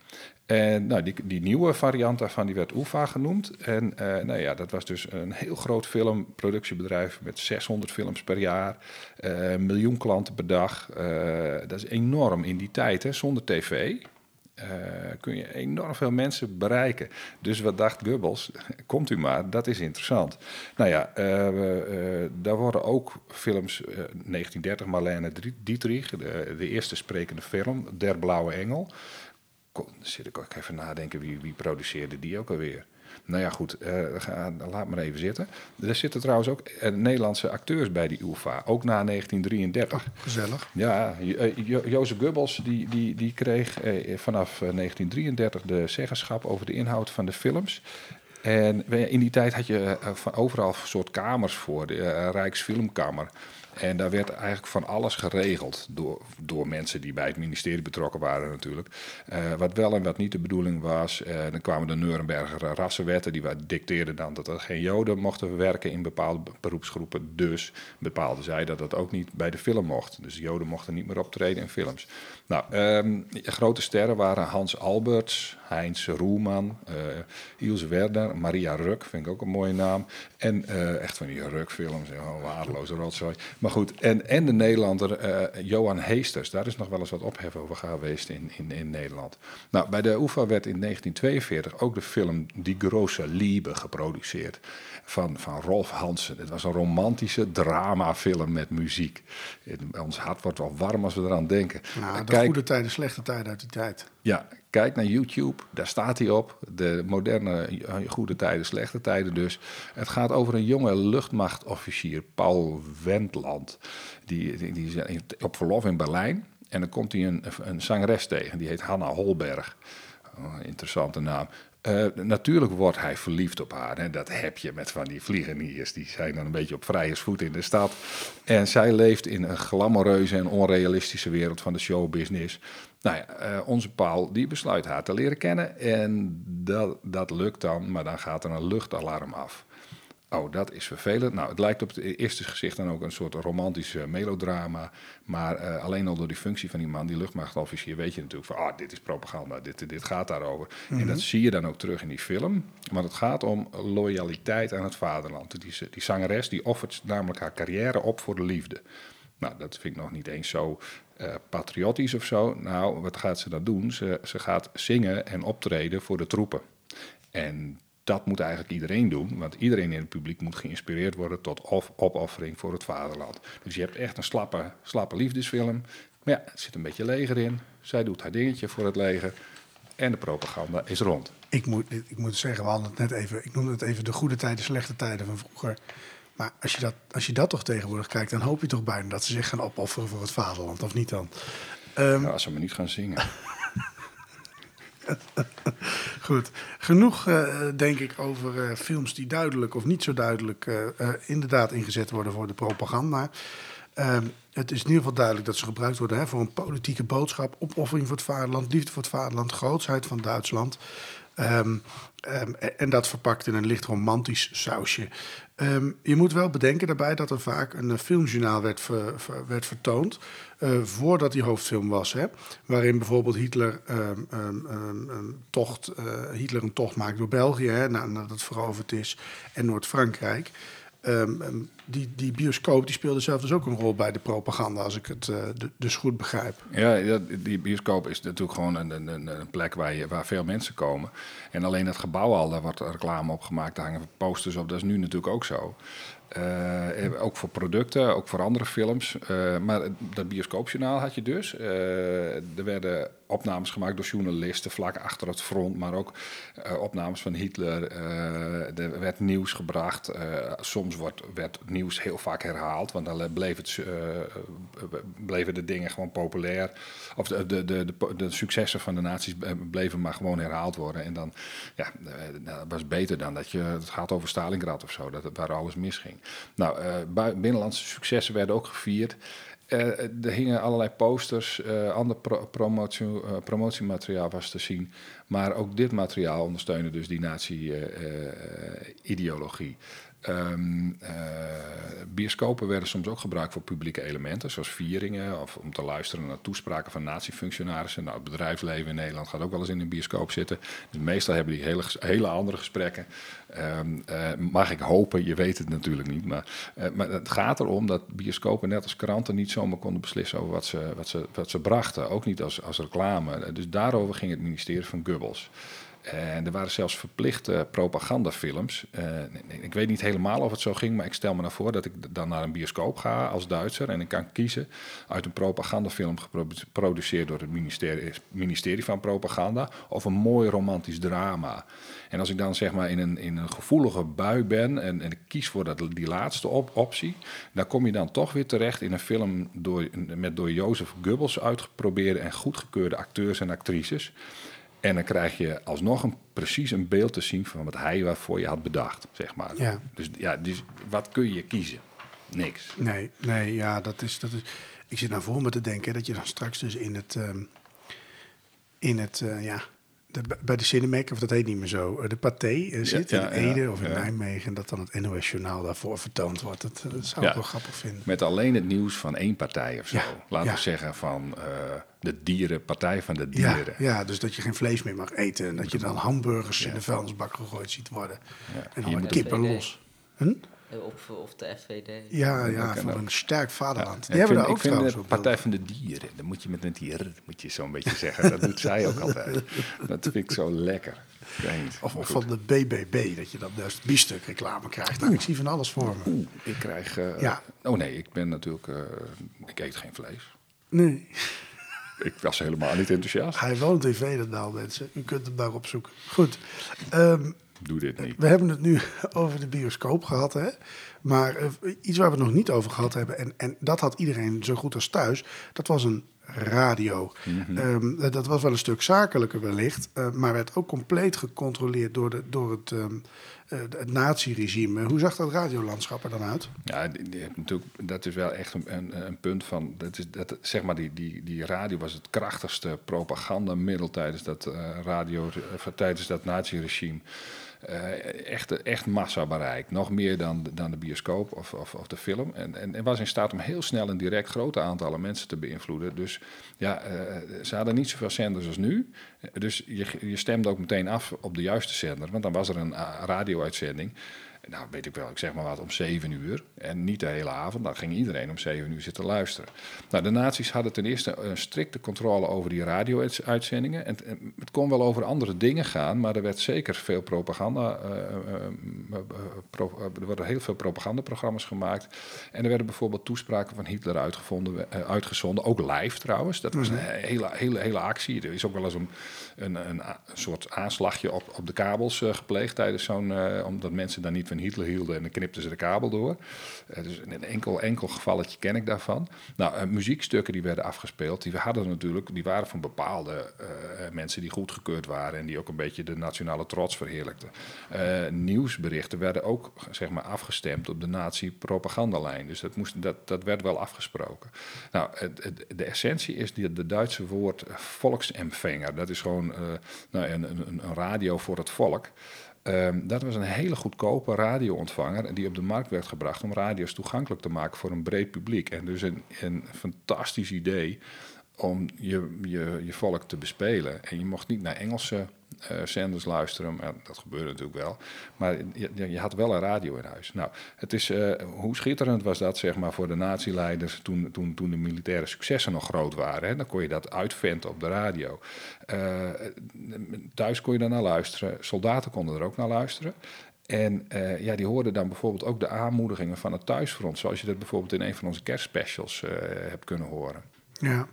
En nou, die, die nieuwe variant daarvan die werd UFA genoemd. En eh, nou ja, dat was dus een heel groot filmproductiebedrijf met 600 films per jaar. eh, miljoen klanten per dag. Dat is enorm in die tijd, hè, zonder tv. Eh, kun je enorm veel mensen bereiken. Dus wat dacht Goebbels? Komt u maar, dat is interessant. Nou ja, eh, eh, daar worden ook films, eh 1930 Marlene Dietrich, de, de eerste sprekende film, Der Blauwe Engel. Dan zit ik ook even nadenken, wie, wie produceerde die ook alweer? Nou ja, goed, eh, ga- laat maar even zitten. Er zitten trouwens ook eh, Nederlandse acteurs bij die UvA, ook na 1933. Gezellig. Ja, Jo- eh, Jo- Jozef Goebbels die, die, die kreeg vanaf eh, 1933 de zeggenschap over de inhoud van de films. En in die tijd had je van overal soort kamers voor, de Rijksfilmkamer. En daar werd eigenlijk van alles geregeld door, door mensen die bij het ministerie betrokken waren natuurlijk. Eh, wat wel en wat niet de bedoeling was. Eh, dan kwamen de Nuremberger rassenwetten, die dicteerden dan dat er geen joden mochten werken in bepaalde be- beroepsgroepen. Dus bepaalden zij dat dat ook niet bij de film mocht. Dus de joden mochten niet meer optreden in films. Nou, ehm, grote sterren waren Hans Alberts, Heinz Roelman, eh Ilse Werner, Maria Ruk, vind ik ook een mooie naam. En eh, echt van die Ruk-films, waardeloze rotzooi. Maar goed, en, en de Nederlander eh, Johan Heesters, daar is nog wel eens wat ophef over geweest in, in, in Nederland. Nou, bij de UvA werd in 1942 ook de film Die Große Liebe geproduceerd van, van Rolf Hansen. Het was een romantische dramafilm met muziek. Ons hart wordt wel warm als we eraan denken. Nou, de Kijk, goede tijden, slechte tijden uit die tijd. ja, kijk naar YouTube, daar staat hij op. De moderne eh, goede tijden, slechte tijden dus. Het gaat over een jonge luchtmachtofficier, Paul Wendland. Die, die, die is op verlof in Berlijn. En dan komt hij een, een zangeres tegen, die heet Hanna Holberg. Oh, interessante naam. Eh, natuurlijk wordt hij verliefd op haar. Dat heb je met van die vliegeniers. Die zijn dan een beetje op vrijersvoet in de stad. En zij leeft in een glamoureuze en onrealistische wereld van de showbusiness. Nou ja, eh, onze Paul die besluit haar te leren kennen. En dat, dat lukt dan, maar dan gaat er een luchtalarm af. Oh, dat is vervelend. Nou, het lijkt op het eerste gezicht dan ook een soort romantisch eh, melodrama. Maar eh, alleen al door die functie van die man, die luchtmachtofficier, weet je natuurlijk van, ah, dit is propaganda, dit, dit gaat daarover. En dat zie je dan ook terug in die film. Want het gaat om loyaliteit aan het vaderland. Die, die zangeres, die offert namelijk haar carrière op voor de liefde. Nou, dat vind ik nog niet eens zo eh, patriotisch of zo. Nou, wat gaat ze dan doen? Ze, ze gaat zingen en optreden voor de troepen. En dat moet eigenlijk iedereen doen, want iedereen in het publiek moet geïnspireerd worden tot of, opoffering voor het vaderland. Dus je hebt echt een slappe, slappe liefdesfilm. Maar ja, er zit een beetje leger in. Zij doet haar dingetje voor het leger. En de propaganda is rond. Ik moet, ik moet zeggen, we hadden het net even, ik noemde het even de goede tijden, slechte tijden van vroeger. Maar als je, dat, als je dat toch tegenwoordig kijkt, dan hoop je toch bijna dat ze zich gaan opofferen voor het vaderland, of niet dan? Ehm, Nou, als ze maar niet gaan zingen. Goed, genoeg eh, denk ik over eh, films die duidelijk of niet zo duidelijk eh, inderdaad ingezet worden voor de propaganda. Ehm, het is in ieder geval duidelijk dat ze gebruikt worden hè, voor een politieke boodschap, opoffering voor het vaderland, liefde voor het vaderland, grootsheid van Duitsland. Ehm, ehm, en dat verpakt in een licht romantisch sausje. Ehm, je moet wel bedenken daarbij dat er vaak een eh, filmjournaal werd, werd vertoond. eh, voordat die hoofdfilm was. Hè, waarin bijvoorbeeld Hitler, ehm, ehm, een tocht, eh, Hitler een tocht maakt door België. Hè, na- nadat het veroverd is. En Noord-Frankrijk. Ehm, ehm, die, die bioscoop die speelde zelf dus ook een rol bij de propaganda. Als ik het eh, dus goed begrijp. Ja, die bioscoop is natuurlijk gewoon een, een, een- plek waar, je, waar veel mensen komen. En alleen het gebouw al, daar wordt reclame op gemaakt, daar hangen posters op. Dat is nu natuurlijk ook zo. Eh, ook voor producten, ook voor andere films. Eh, maar dat bioscoopjournaal had je dus. Er werden opnames gemaakt door journalisten vlak achter het front, maar ook eh, opnames van Hitler. Eh, er werd nieuws gebracht. Eh, soms wordt, werd nieuws heel vaak herhaald, want dan bleef het, bleven de dingen gewoon populair. Of de, de, de, de, de successen van de naties bleven maar gewoon herhaald worden. En dan ja, eh, dat was beter dan dat je het gaat over Stalingrad of zo, dat waar alles misging. Nou, binnenlandse successen werden ook gevierd. Eh, er hingen allerlei posters, eh ander pro- promotie, promotiemateriaal was te zien. Maar ook dit materiaal ondersteunde dus die nazi-ideologie. Eh, bioscopen werden soms ook gebruikt voor publieke elementen, zoals vieringen of om te luisteren naar toespraken van nazi-functionarissen. Nou, het bedrijfsleven in Nederland gaat ook wel eens in een bioscoop zitten. Dus meestal hebben die hele, hele andere gesprekken. Ehm, eh, mag ik hopen, je weet het natuurlijk niet. Maar, eh, maar het gaat erom dat bioscopen net als kranten niet zomaar konden beslissen over wat ze, wat ze, wat ze brachten. Ook niet als, als reclame. Dus daarover ging het ministerie van Goebbels. En er waren zelfs verplichte propagandafilms. Uh, ik weet niet helemaal of het zo ging, maar ik stel me nou voor dat ik dan naar een bioscoop ga als Duitser en ik kan kiezen uit een propagandafilm geproduceerd door het ministerie, van Propaganda of een mooi romantisch drama. En als ik dan zeg maar in een, in een gevoelige bui ben en, en ik kies voor dat, die laatste op, optie, dan kom je dan toch weer terecht in een film door, met door Jozef Goebbels uitgeprobeerde en goedgekeurde acteurs en actrices. En dan krijg je alsnog een, precies een beeld te zien van wat hij waarvoor je had bedacht, zeg maar. Ja. Dus ja, dus wat kun je kiezen? Niks. Nee, nee, ja, dat is, dat is... Ik zit nou voor me te denken dat je dan straks dus in het... Um, in het, uh, ja, de, bij de Cinemac, of dat heet niet meer zo, eh, de Pathé uh, zit ja, in Ede of in Nijmegen... en dat dan het NOS-journaal daarvoor vertoond wordt. Dat, dat zou ik wel grappig vinden. Met alleen het nieuws van één partij of zo. Laten we zeggen van uh, de dieren, Partij van de Dieren. Ja, dus dat je geen vlees meer mag eten... en dat je dan hamburgers in de vuilnisbak gegooid ziet worden. En dan kippen los. Hm? Of, of de FVD. Ja, ja voor een sterk vaderland. Die hebben daar ook trouwens de Partij van de Dieren. Dan moet je met een dier, moet je zo'n beetje zeggen. Dat doet zij ook altijd. Dat vind ik zo lekker. Of, of van de BBB, dat je dan dus biefstuk reclame krijgt. Nou, ik zie van alles voor me. Oeh, ik krijg... Uh, ja. Oh nee, ik ben natuurlijk... Uh, ik eet geen vlees. Nee. Ik was helemaal niet enthousiast. Hij woont in Veenendaal, mensen. U kunt hem daar opzoeken. Goed. Um, Doe dit niet. We hebben het nu over de bioscoop gehad, hè? Maar uh, iets waar we het nog niet over gehad hebben, en, en dat had iedereen zo goed als thuis, dat was een radio. Mm um, dat was wel een stuk zakelijker wellicht, uh, maar werd ook compleet gecontroleerd door, de, door het, um, uh, het naziregime. Hoe zag dat radiolandschap er dan uit? Ja, die, die, natuurlijk, dat is wel echt een, een, punt van. Dat is, dat, zeg maar, die, die, die radio was het krachtigste propagandamiddel tijdens dat radio, tijdens dat naziregime. Uh, echt, echt massa bereikt. Nog meer dan, dan de bioscoop of, of, of de film. En, en, en, was in staat om heel snel en direct grote aantallen mensen te beïnvloeden. Dus ja, uh, ze hadden niet zoveel zenders als nu. Dus je, je stemde ook meteen af op de juiste zender. Want dan was er een uh, radio-uitzending nou weet ik wel, ik zeg maar wat, om zeven uur. En niet de hele avond, dan ging iedereen om zeven uur zitten luisteren. Nou, de nazi's hadden ten eerste een strikte controle over die radio-uitzendingen. En het kon wel over andere dingen gaan, maar er werd zeker veel propaganda. Uh, uh, pro, er werden heel veel propagandaprogramma's gemaakt. En er werden bijvoorbeeld toespraken van Hitler uitgevonden, uitgezonden, ook live trouwens. Dat was een hele, hele, hele actie. Er is ook wel eens een, een, een, soort aanslagje op, op de kabels gepleegd tijdens zo'n, omdat mensen dan niet van Hitler hielden en dan knipten ze de kabel door. Uh, dus een enkel, enkel gevalletje ken ik daarvan. Nou, muziekstukken die werden afgespeeld, die we hadden natuurlijk, die waren van bepaalde mensen die goedgekeurd waren en die ook een beetje de nationale trots verheerlijkten. nieuwsberichten werden ook zeg maar afgestemd op de nazi-propagandalijn. Dus dat, moest, dat, dat werd wel afgesproken. Nou, de essentie is die, de Duitse woord volksempfänger. Dat is gewoon nou, een, een, radio voor het volk. Um, dat was een hele goedkope radioontvanger die op de markt werd gebracht om radio's toegankelijk te maken voor een breed publiek. En dus een, een fantastisch idee om je, je, je volk te bespelen. En je mocht niet naar Engelse zenders luisteren. Dat gebeurde natuurlijk wel. Maar je, je, had wel een radio in huis. Nou, het is, uh, hoe schitterend was dat zeg maar, voor de nazileiders toen, toen, toen de militaire successen nog groot waren. Hè? Dan kon je dat uitventen op de radio. Uh, thuis kon je daar naar luisteren. Soldaten konden er ook naar luisteren. En ja, die hoorden dan bijvoorbeeld ook de aanmoedigingen van het thuisfront. Zoals je dat bijvoorbeeld in een van onze kerstspecials hebt kunnen horen. Ja.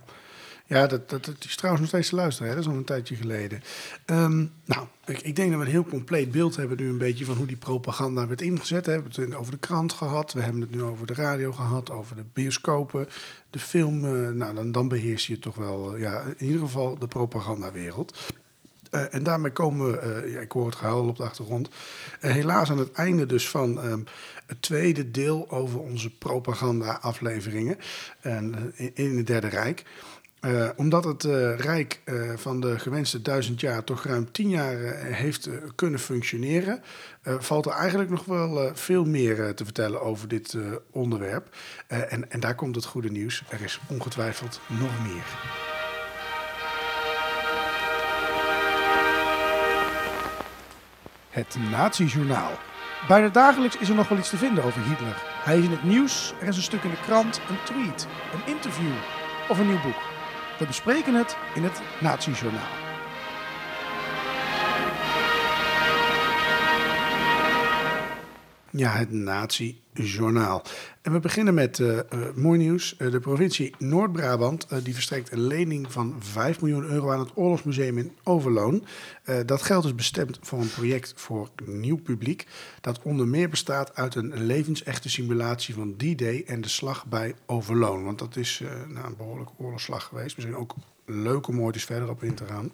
Ja, dat, dat, dat, is trouwens nog steeds te luisteren. Hè? Dat is al een tijdje geleden. Um, nou, ik, ik, denk dat we een heel compleet beeld hebben nu een beetje van hoe die propaganda werd ingezet. We hebben het over de krant gehad, we hebben het nu over de radio gehad, over de bioscopen, de film. Uh, nou, dan, dan beheers je toch wel, uh, ja, in ieder geval de propagandawereld. Uh, en daarmee komen we, ja, ik hoor het gehuil op de achtergrond, helaas aan het einde dus van um, het tweede deel over onze propaganda-afleveringen in, in het Derde Rijk. Uh, omdat het uh, Rijk uh, van de gewenste duizend jaar toch ruim tien jaar heeft kunnen functioneren, valt er eigenlijk nog wel veel meer te vertellen over dit onderwerp. En, en, daar komt het goede nieuws. Er is ongetwijfeld nog meer. Het Nazi-journaal. Bijna dagelijks is er nog wel iets te vinden over Hitler. Hij is in het nieuws, er is een stuk in de krant, een tweet, een interview of een nieuw boek. We bespreken het in het Nazi-journaal. Ja, het Nazi-journaal. En we beginnen met eh, eh, mooi nieuws. Eh, de provincie Noord-Brabant die verstrekt een lening van 5 miljoen euro aan het Oorlogsmuseum in Overloon. Dat geld is bestemd voor een project voor nieuw publiek. Dat onder meer bestaat uit een levensechte simulatie van D-Day en de slag bij Overloon. Want dat is nou, een behoorlijke oorlogsslag geweest. Misschien ook leuk om ooit verder op in te gaan.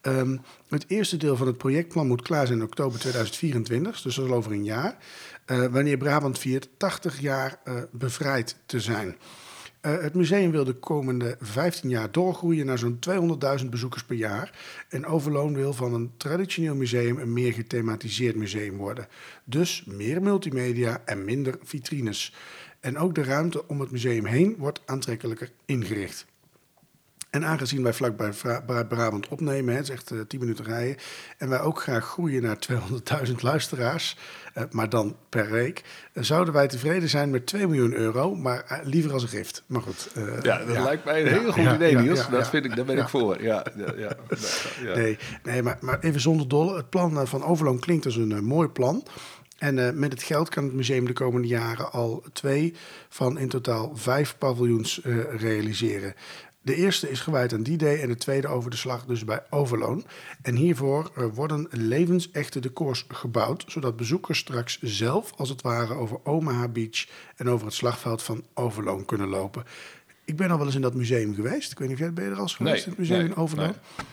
Ehm, het eerste deel van het projectplan moet klaar zijn in oktober 2024, dus dat is al over een jaar. eh, wanneer Brabant viert 80 jaar eh, bevrijd te zijn. Eh, het museum wil de komende 15 jaar doorgroeien naar zo'n 200.000 bezoekers per jaar. En Overloon wil van een traditioneel museum een meer gethematiseerd museum worden. Dus meer multimedia en minder vitrines. En ook de ruimte om het museum heen wordt aantrekkelijker ingericht. En aangezien wij vlakbij Vra- Bra- Brabant opnemen, het is echt eh, 10 minuten rijden, en wij ook graag groeien naar 200.000 luisteraars, eh, maar dan per week, eh, zouden wij tevreden zijn met 2 miljoen euro, maar liever als een gift. Maar goed. Ja, dat lijkt mij een Ja, heel goed ja, idee, Niels. dat vind ik, daar ben ik voor. Ja, ja. Nee, nee maar, maar even zonder dolle. Het plan van Overloon klinkt als een mooi plan. En met het geld kan het museum de komende jaren al twee van in totaal vijf paviljoens realiseren. De eerste is gewijd aan D-Day en de tweede over de slag dus bij Overloon. En hiervoor worden levensechte decors gebouwd, zodat bezoekers straks zelf als het ware over Omaha Beach en over het slagveld van Overloon kunnen lopen. Ik ben al wel eens in dat museum geweest. Ik weet niet of jij ben je er al geweest Nee, in het museum nee, in Overloon. nee.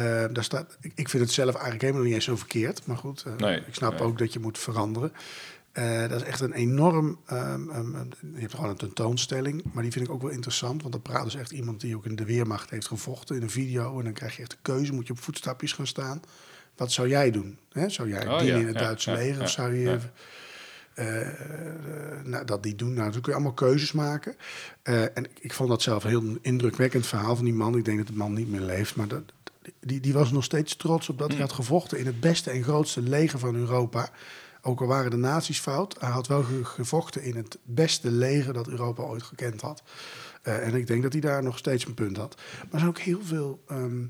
Eh, daar staat, ik, ik vind het zelf eigenlijk helemaal niet eens zo verkeerd. Maar goed, eh, Nee, ik snap nee. ook dat je moet veranderen. Eh, dat is echt een enorm... ehm, ehm, je hebt gewoon een tentoonstelling. Maar die vind ik ook wel interessant. Want dan praat dus echt iemand die ook in de Weermacht heeft gevochten in een video. En dan krijg je echt de keuze. Moet je op voetstapjes gaan staan? Wat zou jij doen? Hè? Zou jij Oh, dienen ja, in het ja, Duitse ja, leger? of zou je... eh, eh, nou, dat niet doen. Nou, dan kun je allemaal keuzes maken. En ik, ik vond dat zelf een heel indrukwekkend verhaal van die man. Ik denk dat de man niet meer leeft, maar dat, die, die was nog steeds trots op dat hij had gevochten in het beste en grootste leger van Europa. Ook al waren de nazi's fout, hij had wel ge- gevochten in het beste leger dat Europa ooit gekend had. Eh, en ik denk dat hij daar nog steeds een punt had. Maar er zijn ook heel veel ehm,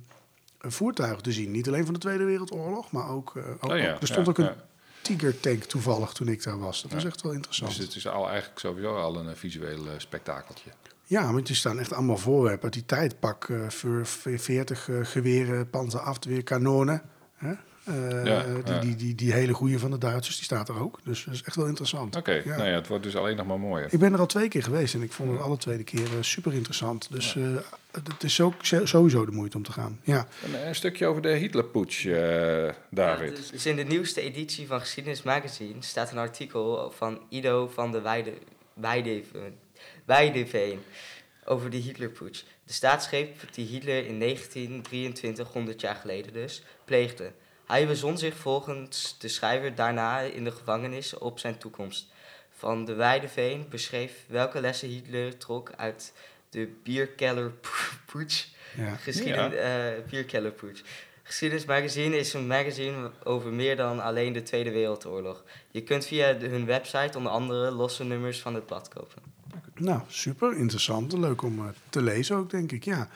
voertuigen te zien. Niet alleen van de Tweede Wereldoorlog, maar ook... eh, ook- Oh ja, ook- er stond ja, ook een ja. Tiger-tank toevallig toen ik daar was. Dat was echt wel interessant. Dus het is al eigenlijk sowieso al een eh, visueel spektakeltje. Ja, want er staan echt allemaal voorwerpen uit die tijd. Pak eh, voor 40 eh, geweren, panzerafweerkanonen. Hè? Eh, Ja, die, ja. Die, die, die hele goede van de Duitsers, die staat er ook. Dus dat is echt wel interessant. Oké, Ja. nou ja, het wordt dus alleen nog maar mooier. Ik ben er al twee keer geweest en ik vond het alle tweede keer eh, super interessant. Dus eh, het is ook sowieso de moeite om te gaan. Ja, Een, een stukje over de Hitlerputsch, eh, David. Ja, dus, dus in de nieuwste editie van Geschiedenis Magazine staat een artikel van Ido van de Weide, Weideveen, Weideveen over de Hitlerputsch. De staatsgreep die Hitler in 1923, 100 jaar geleden dus, pleegde. Hij bezon zich volgens de schrijver daarna in de gevangenis op zijn toekomst. Van de Weideveen beschreef welke lessen Hitler trok uit de Bierkellerputsch. ja. Geschiedenis, eh, Bierkellerputsch. Geschiedenis Magazine is een magazine over meer dan alleen de Tweede Wereldoorlog. Je kunt via de- hun website onder andere losse nummers van het blad kopen. Nou, super interessant. Leuk om eh, te lezen ook, denk ik. Ja.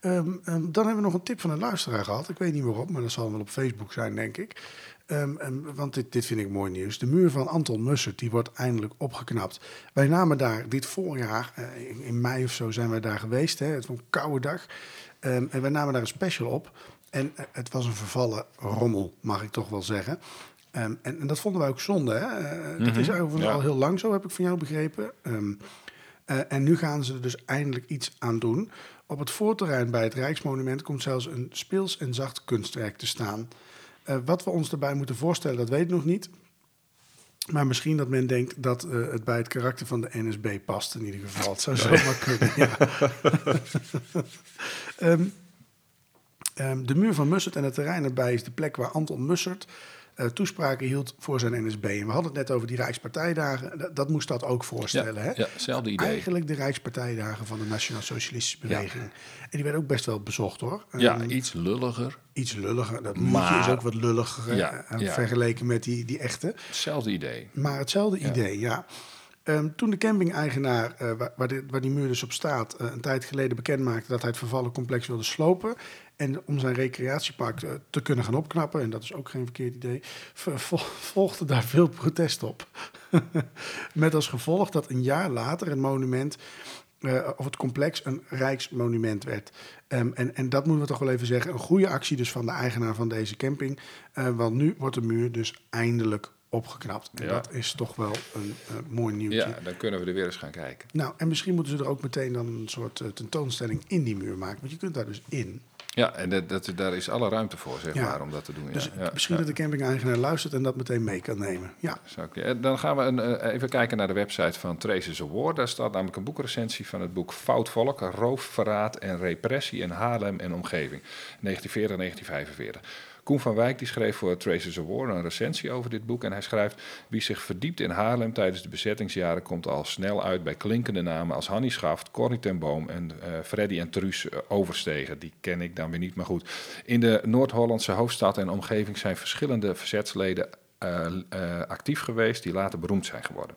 Ehm, ehm, dan hebben we nog een tip van een luisteraar gehad. Ik weet niet waarop, maar dat zal wel op Facebook zijn, denk ik. Ehm, want dit, dit vind ik mooi nieuws. De muur van Anton Mussert die wordt eindelijk opgeknapt. Wij namen daar dit voorjaar, eh, in, in mei of zo zijn wij daar geweest. Hè. Het was een koude dag. En wij namen daar een special op. En eh, het was een vervallen rommel, mag ik toch wel zeggen. En, en dat vonden wij ook zonde. Hè? Dat is overigens ja. al heel lang zo, heb ik van jou begrepen. Eh, en nu gaan ze er dus eindelijk iets aan doen. Op het voorterrein bij het Rijksmonument komt zelfs een speels en zacht kunstwerk te staan. Eh, wat we ons daarbij moeten voorstellen, dat weet ik nog niet. Maar misschien dat men denkt dat eh, het bij het karakter van de NSB past in ieder geval. Het zou zomaar kunnen, ja. Ehm, ehm, de muur van Mussert en het terrein erbij is de plek waar Anton Mussert eh, toespraken hield voor zijn NSB. En we hadden het net over die Rijkspartijdagen. Dat, dat moest dat ook voorstellen. hè? ja, hetzelfde idee. Eigenlijk de Rijkspartijdagen van de Nationaal Socialistische Beweging. En die werden ook best wel bezocht hoor. Ja, iets lulliger. iets lulliger. Dat Maar- is ook wat lulliger eh, Ja, eh, ja. vergeleken met die, die echte. Hetzelfde idee. Maar hetzelfde idee, ja. Ehm, toen de camping-eigenaar, waar, waar, die, waar die muur dus op staat, een tijd geleden bekend maakte dat hij het vervallen complex wilde slopen. En om zijn recreatiepark eh, te kunnen gaan opknappen, en dat is ook geen verkeerd idee, volgde daar veel protest op. Met als gevolg dat een jaar later een monument, eh, of het complex, een rijksmonument werd. Ehm, en, en dat moeten we toch wel even zeggen. Een goede actie dus van de eigenaar van deze camping. eh, want nu wordt de muur dus eindelijk opgeknapt. En Ja. dat is toch wel een eh, mooi nieuwtje. Ja, dan kunnen we er weer eens gaan kijken. Nou, en misschien moeten ze er ook meteen dan een soort tentoonstelling in die muur maken. Want je kunt daar dus in. Ja, en dat, dat, daar is alle ruimte voor, zeg Ja. maar, om dat te doen. Dus ja, misschien ja. dat de camping-eigenaar luistert en dat meteen mee kan nemen. Ja, eh, Dan gaan we een, eh, even kijken naar de website van Traces Award. Daar staat namelijk een boekrecensie van het boek Fout Volk, Roof, Verraad en Repressie in Haarlem en Omgeving, 1940-1945. Koen van Wijk die schreef voor Traces Award een recensie over dit boek. En hij schrijft: Wie zich verdiept in Haarlem tijdens de bezettingsjaren komt al snel uit bij klinkende namen als Hannie Schaft, Corrie ten Boom en eh, Freddy en Truus eh, Overstegen. Die ken ik dan weer niet, maar goed. In de Noord-Hollandse hoofdstad en omgeving zijn verschillende verzetsleden eh, actief geweest die later beroemd zijn geworden.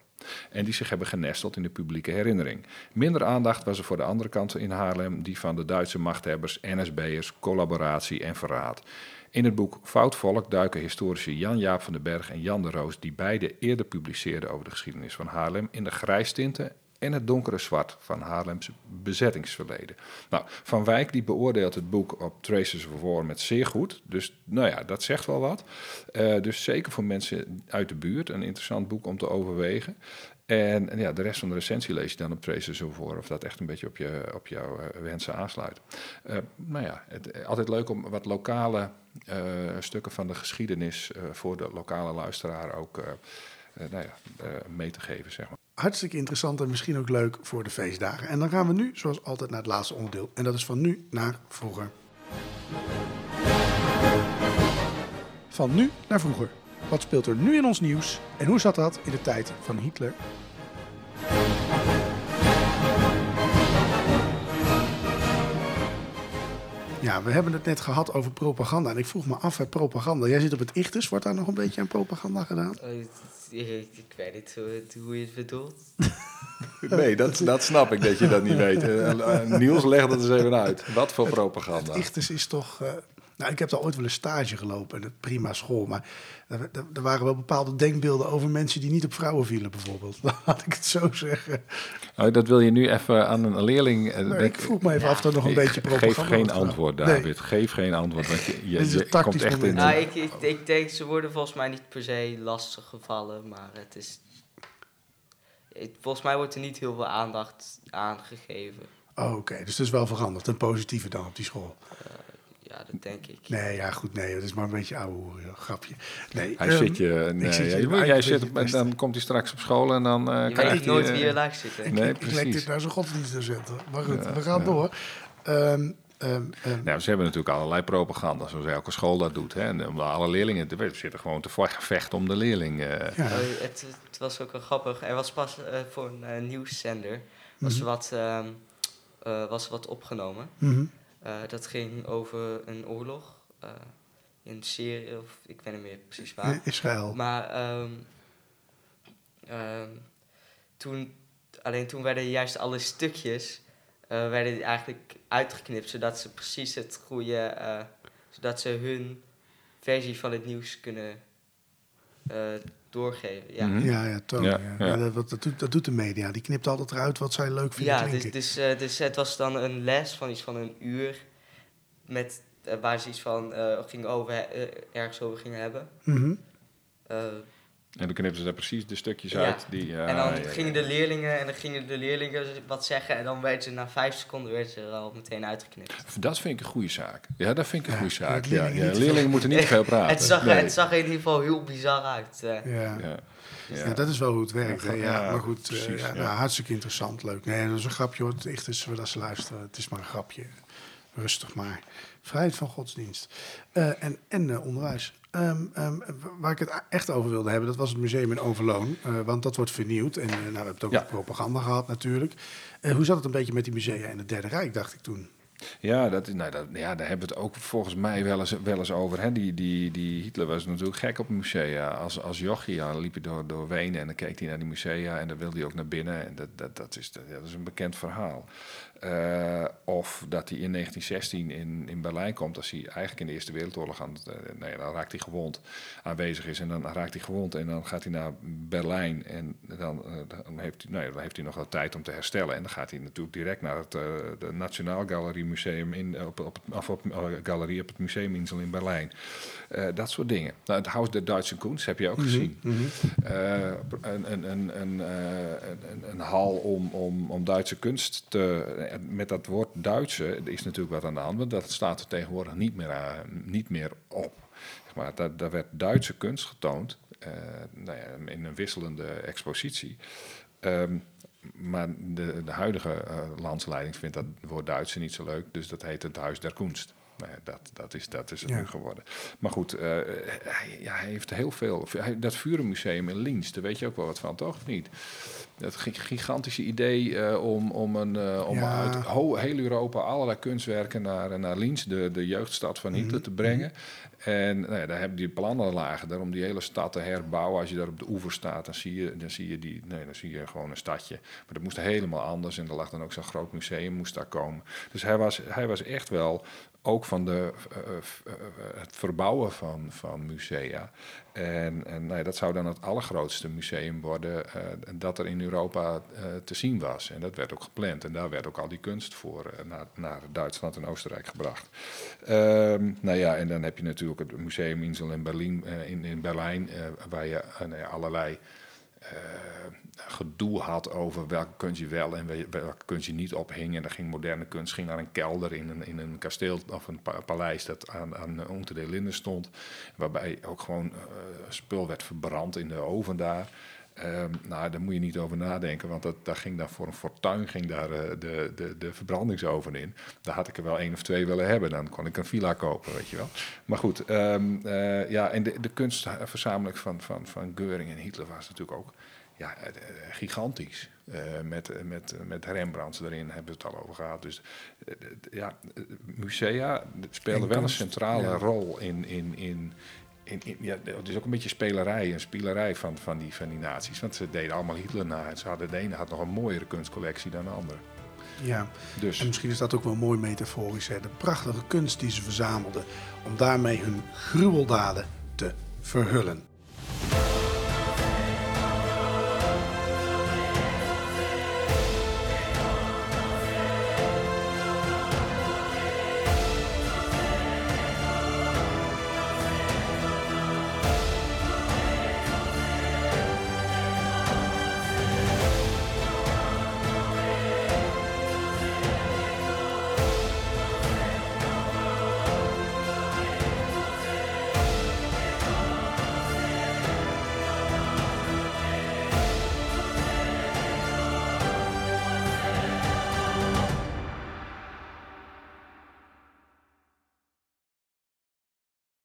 En die zich hebben genesteld in de publieke herinnering. Minder aandacht was er voor de andere kant in Haarlem, die van de Duitse machthebbers, NSB'ers, collaboratie en verraad. In het boek Fout Volk duiken historici Jan-Jaap van den Berg en Jan de Roos, die beide eerder publiceerden over de geschiedenis van Haarlem, in de grijstinten en het donkere zwart van Haarlems bezettingsverleden. Nou, Van Wijk die beoordeelt het boek op Traces of War met zeer goed. Dus nou ja, dat zegt wel wat. Eh, dus zeker voor mensen uit de buurt een interessant boek om te overwegen. En, ja, de rest van de recensie lees je dan op Traces of War, of dat echt een beetje op, je, op jouw eh, wensen aansluit. Eh, nou ja, het, altijd leuk om wat lokale eh, stukken van de geschiedenis eh, voor de lokale luisteraar ook eh, eh, nou ja, eh, mee te geven, zeg maar. hartstikke interessant en misschien ook leuk voor de feestdagen. En dan gaan we nu, zoals altijd, naar het laatste onderdeel. En dat is van nu naar vroeger. Van nu naar vroeger. Wat speelt er nu in ons nieuws en hoe zat dat in de tijd van Hitler? Ja, we hebben het net gehad over propaganda. En ik vroeg me af, hè, propaganda. Jij zit op het Ichtus, wordt daar nog een beetje aan propaganda gedaan? Eh, ik, ik weet niet hoe, hoe je het bedoelt. Nee, dat, dat snap ik dat je dat niet weet. Niels, leg dat eens even uit. Wat voor propaganda? Ichtus is toch... eh, nou, ik heb daar ooit wel een stage gelopen en het prima school. Maar er, er- er waren wel bepaalde denkbeelden over mensen die niet op vrouwen vielen, bijvoorbeeld. Laat ik het zo zeggen. Oh, dat wil je nu even aan een leerling... eh, denk- ik vroeg me even af of er nog een beetje propaganda Geef geen antwoord, Nee. David. Geef geen antwoord, want je, je, Dit is een je komt echt in... Nou, ik, ik, ik denk, ze worden volgens mij niet per se lastig gevallen, maar het is... het- volgens mij wordt er niet heel veel aandacht aan gegeven. Oh, Oké, dus het is wel veranderd. Een positieve dan op die school. Ja, dat denk ik. Nee, ja, goed, nee. Dat is maar een beetje ouwe hoeren, joh, grapje. Nee, Hij ehm, zit je... Nee, zit je ja, jij zit, dan komt hij straks op school en dan eh Je krijgt weet hij... nooit eh, wie er langs zit. hè. Nee, ik leg dit precies. naar zijn godsdienstdocent. Maar goed, Ja, we gaan ja. door. Ehm, ehm, ehm, Nou, ze hebben natuurlijk allerlei propaganda, zoals elke school dat doet. Hè. En om alle leerlingen, we zitten gewoon te vechten om de leerling. eh. ja. Oh, het, het was ook wel grappig. Er was pas eh, voor een eh, nieuwszender was, Mhm. wat, ehm, eh, was wat opgenomen. mhm. Eh, dat ging over een oorlog eh, in Syrië, of ik weet niet meer precies waar. Israël. Maar ehm, ehm, toen, alleen toen werden juist alle stukjes eh, werden eigenlijk uitgeknipt, zodat ze precies het goede, zodat ze hun versie van het nieuws kunnen doorgeven. Ja, Mhm. Ja, ja, toon. Ja, Ja, ja. dat, dat, dat doet, dat doet de media. Die knipt altijd eruit wat zij leuk vinden ja dus, dus, eh, dus het was dan een les van iets van een uur, met, eh, waar ze iets van eh, ging over, ergens over gingen hebben. Mhm. Eh, En dan knippen ze daar precies de stukjes Ja. uit. Die, ja, en dan ja, ja. gingen de leerlingen en dan gingen de leerlingen wat zeggen en dan werd ze na vijf seconden werd ze er al meteen uitgeknipt. Dat vind ik een goede zaak. Ja, dat vind ik een Ja, goede zaak. Ja, leerlingen moeten niet te veel praten. Het zag, Nee. het zag in ieder geval heel bizar uit. eh. ja. Ja. Ja. Ja. dat is wel hoe het werkt. hè. Ja, Ja, maar goed, eh, precies, ja, ja. nou, hartstikke interessant, leuk. Nee, dat is een grapje hoor. Het echt is dat ze luisteren. Het is maar een grapje. Rustig maar. Vrijheid van godsdienst. Eh, en en eh, onderwijs. Ehm, ehm, waar ik het echt over wilde hebben, dat was het museum in Overloon. Eh, want dat wordt vernieuwd. En nou, we hebben het ook Ja. propaganda gehad natuurlijk. Hoe zat het een beetje met die musea in het Derde Rijk, dacht ik toen? Ja, dat, nou, dat, ja, daar hebben we het ook volgens mij wel eens, wel eens over. Hè? Die, die, die Hitler was natuurlijk gek op musea. Als, als jochie ja, liep hij door, door Wenen en dan keek hij naar die musea en dan wilde hij ook naar binnen. En dat, dat, dat, is, dat, dat is een bekend verhaal. Uh, of dat hij in 1916 in, in Berlijn komt, als hij eigenlijk in de Eerste Wereldoorlog aan uh, nee, dan raakt hij gewond aanwezig is. En dan raakt hij gewond en dan gaat hij naar Berlijn. En dan, uh, dan, heeft, hij, nou dan heeft hij nog wat tijd om te herstellen. En dan gaat hij natuurlijk direct naar het de Nationaal Galerie Museum in, op, op, of op, galerie op het Museuminsel in Berlijn. dat soort dingen. Nou, het Huis der Duitse Kunst heb je ook Mhm, gezien. een, een, een, een, een, een hal om, om, om Duitse kunst te met dat woord Duitse is natuurlijk wat aan de hand, want dat staat er tegenwoordig niet meer, aan, niet meer op. Zeg maar, daar, daar werd Duitse kunst getoond uh, nou ja, in een wisselende expositie. Um, maar de, de huidige uh, landsleiding vindt dat woord Duitse niet zo leuk, dus dat heet het Huis der Kunst. Nou ja, dat, dat, is, dat is het Ja. nu geworden. Maar goed, uh, hij, heeft heel veel. Hij, dat Vurenmuseum in Linz, daar weet je ook wel wat van, toch? Of niet? Dat gigantische idee uh, om, om, een, uh, om Ja. uit heel Europa allerlei kunstwerken naar, naar Linz, de, de jeugdstad van Hitler, Mhm, te brengen. En nou ja, daar hebben die plannen lagen daar om die hele stad te herbouwen. Als je daar op de oever staat, dan zie je, dan zie je, die, nee, dan zie je gewoon een stadje. Maar dat moest helemaal anders. En er lag dan ook zo'n groot museum, moest daar komen. Dus hij was, hij was echt wel ook van de, uh, het verbouwen van, van musea. En, en nou dat zou dan het allergrootste museum worden uh, dat er in Europa te zien was. En dat werd ook gepland. En daar werd ook al die kunst voor naar, naar Duitsland en Oostenrijk gebracht. Um, nou ja, en dan heb je natuurlijk het Museum Insel in, Berlin, in, in Berlijn, waar je nou allerlei gedoe had over welke kunst je wel en welke kunst je niet ophing. En dan ging moderne kunst ging naar een kelder in een, in een kasteel of een pa paleis dat aan, aan Onte de Linden stond. Waarbij ook gewoon uh, spul werd verbrand in de oven daar. Um, nou, daar moet je niet over nadenken, want dat, daar ging daar voor een fortuin ging daar, uh, de, de, de verbrandingsoven in. Daar had ik er wel één of twee willen hebben, dan kon ik een villa kopen, weet je wel. Maar goed, um, uh, ja, en de, de kunstverzameling van, van, van Geuring en Hitler was natuurlijk ook ja, gigantisch. Uh, met, met, met Rembrandts erin hebben we het al over gehad. Dus ja, musea spelen wel een centrale ja. rol in, in, in, in, in, ja, het is ook een beetje spelerij en spielerij van, van, die, van die naties. Want ze deden allemaal Hitler na. En ze hadden, de ene had nog een mooiere kunstcollectie dan de andere. Ja, Dus en misschien is dat ook wel mooi metaforisch. Hè? De prachtige kunst die ze verzamelden. Om daarmee hun gruweldaden te verhullen.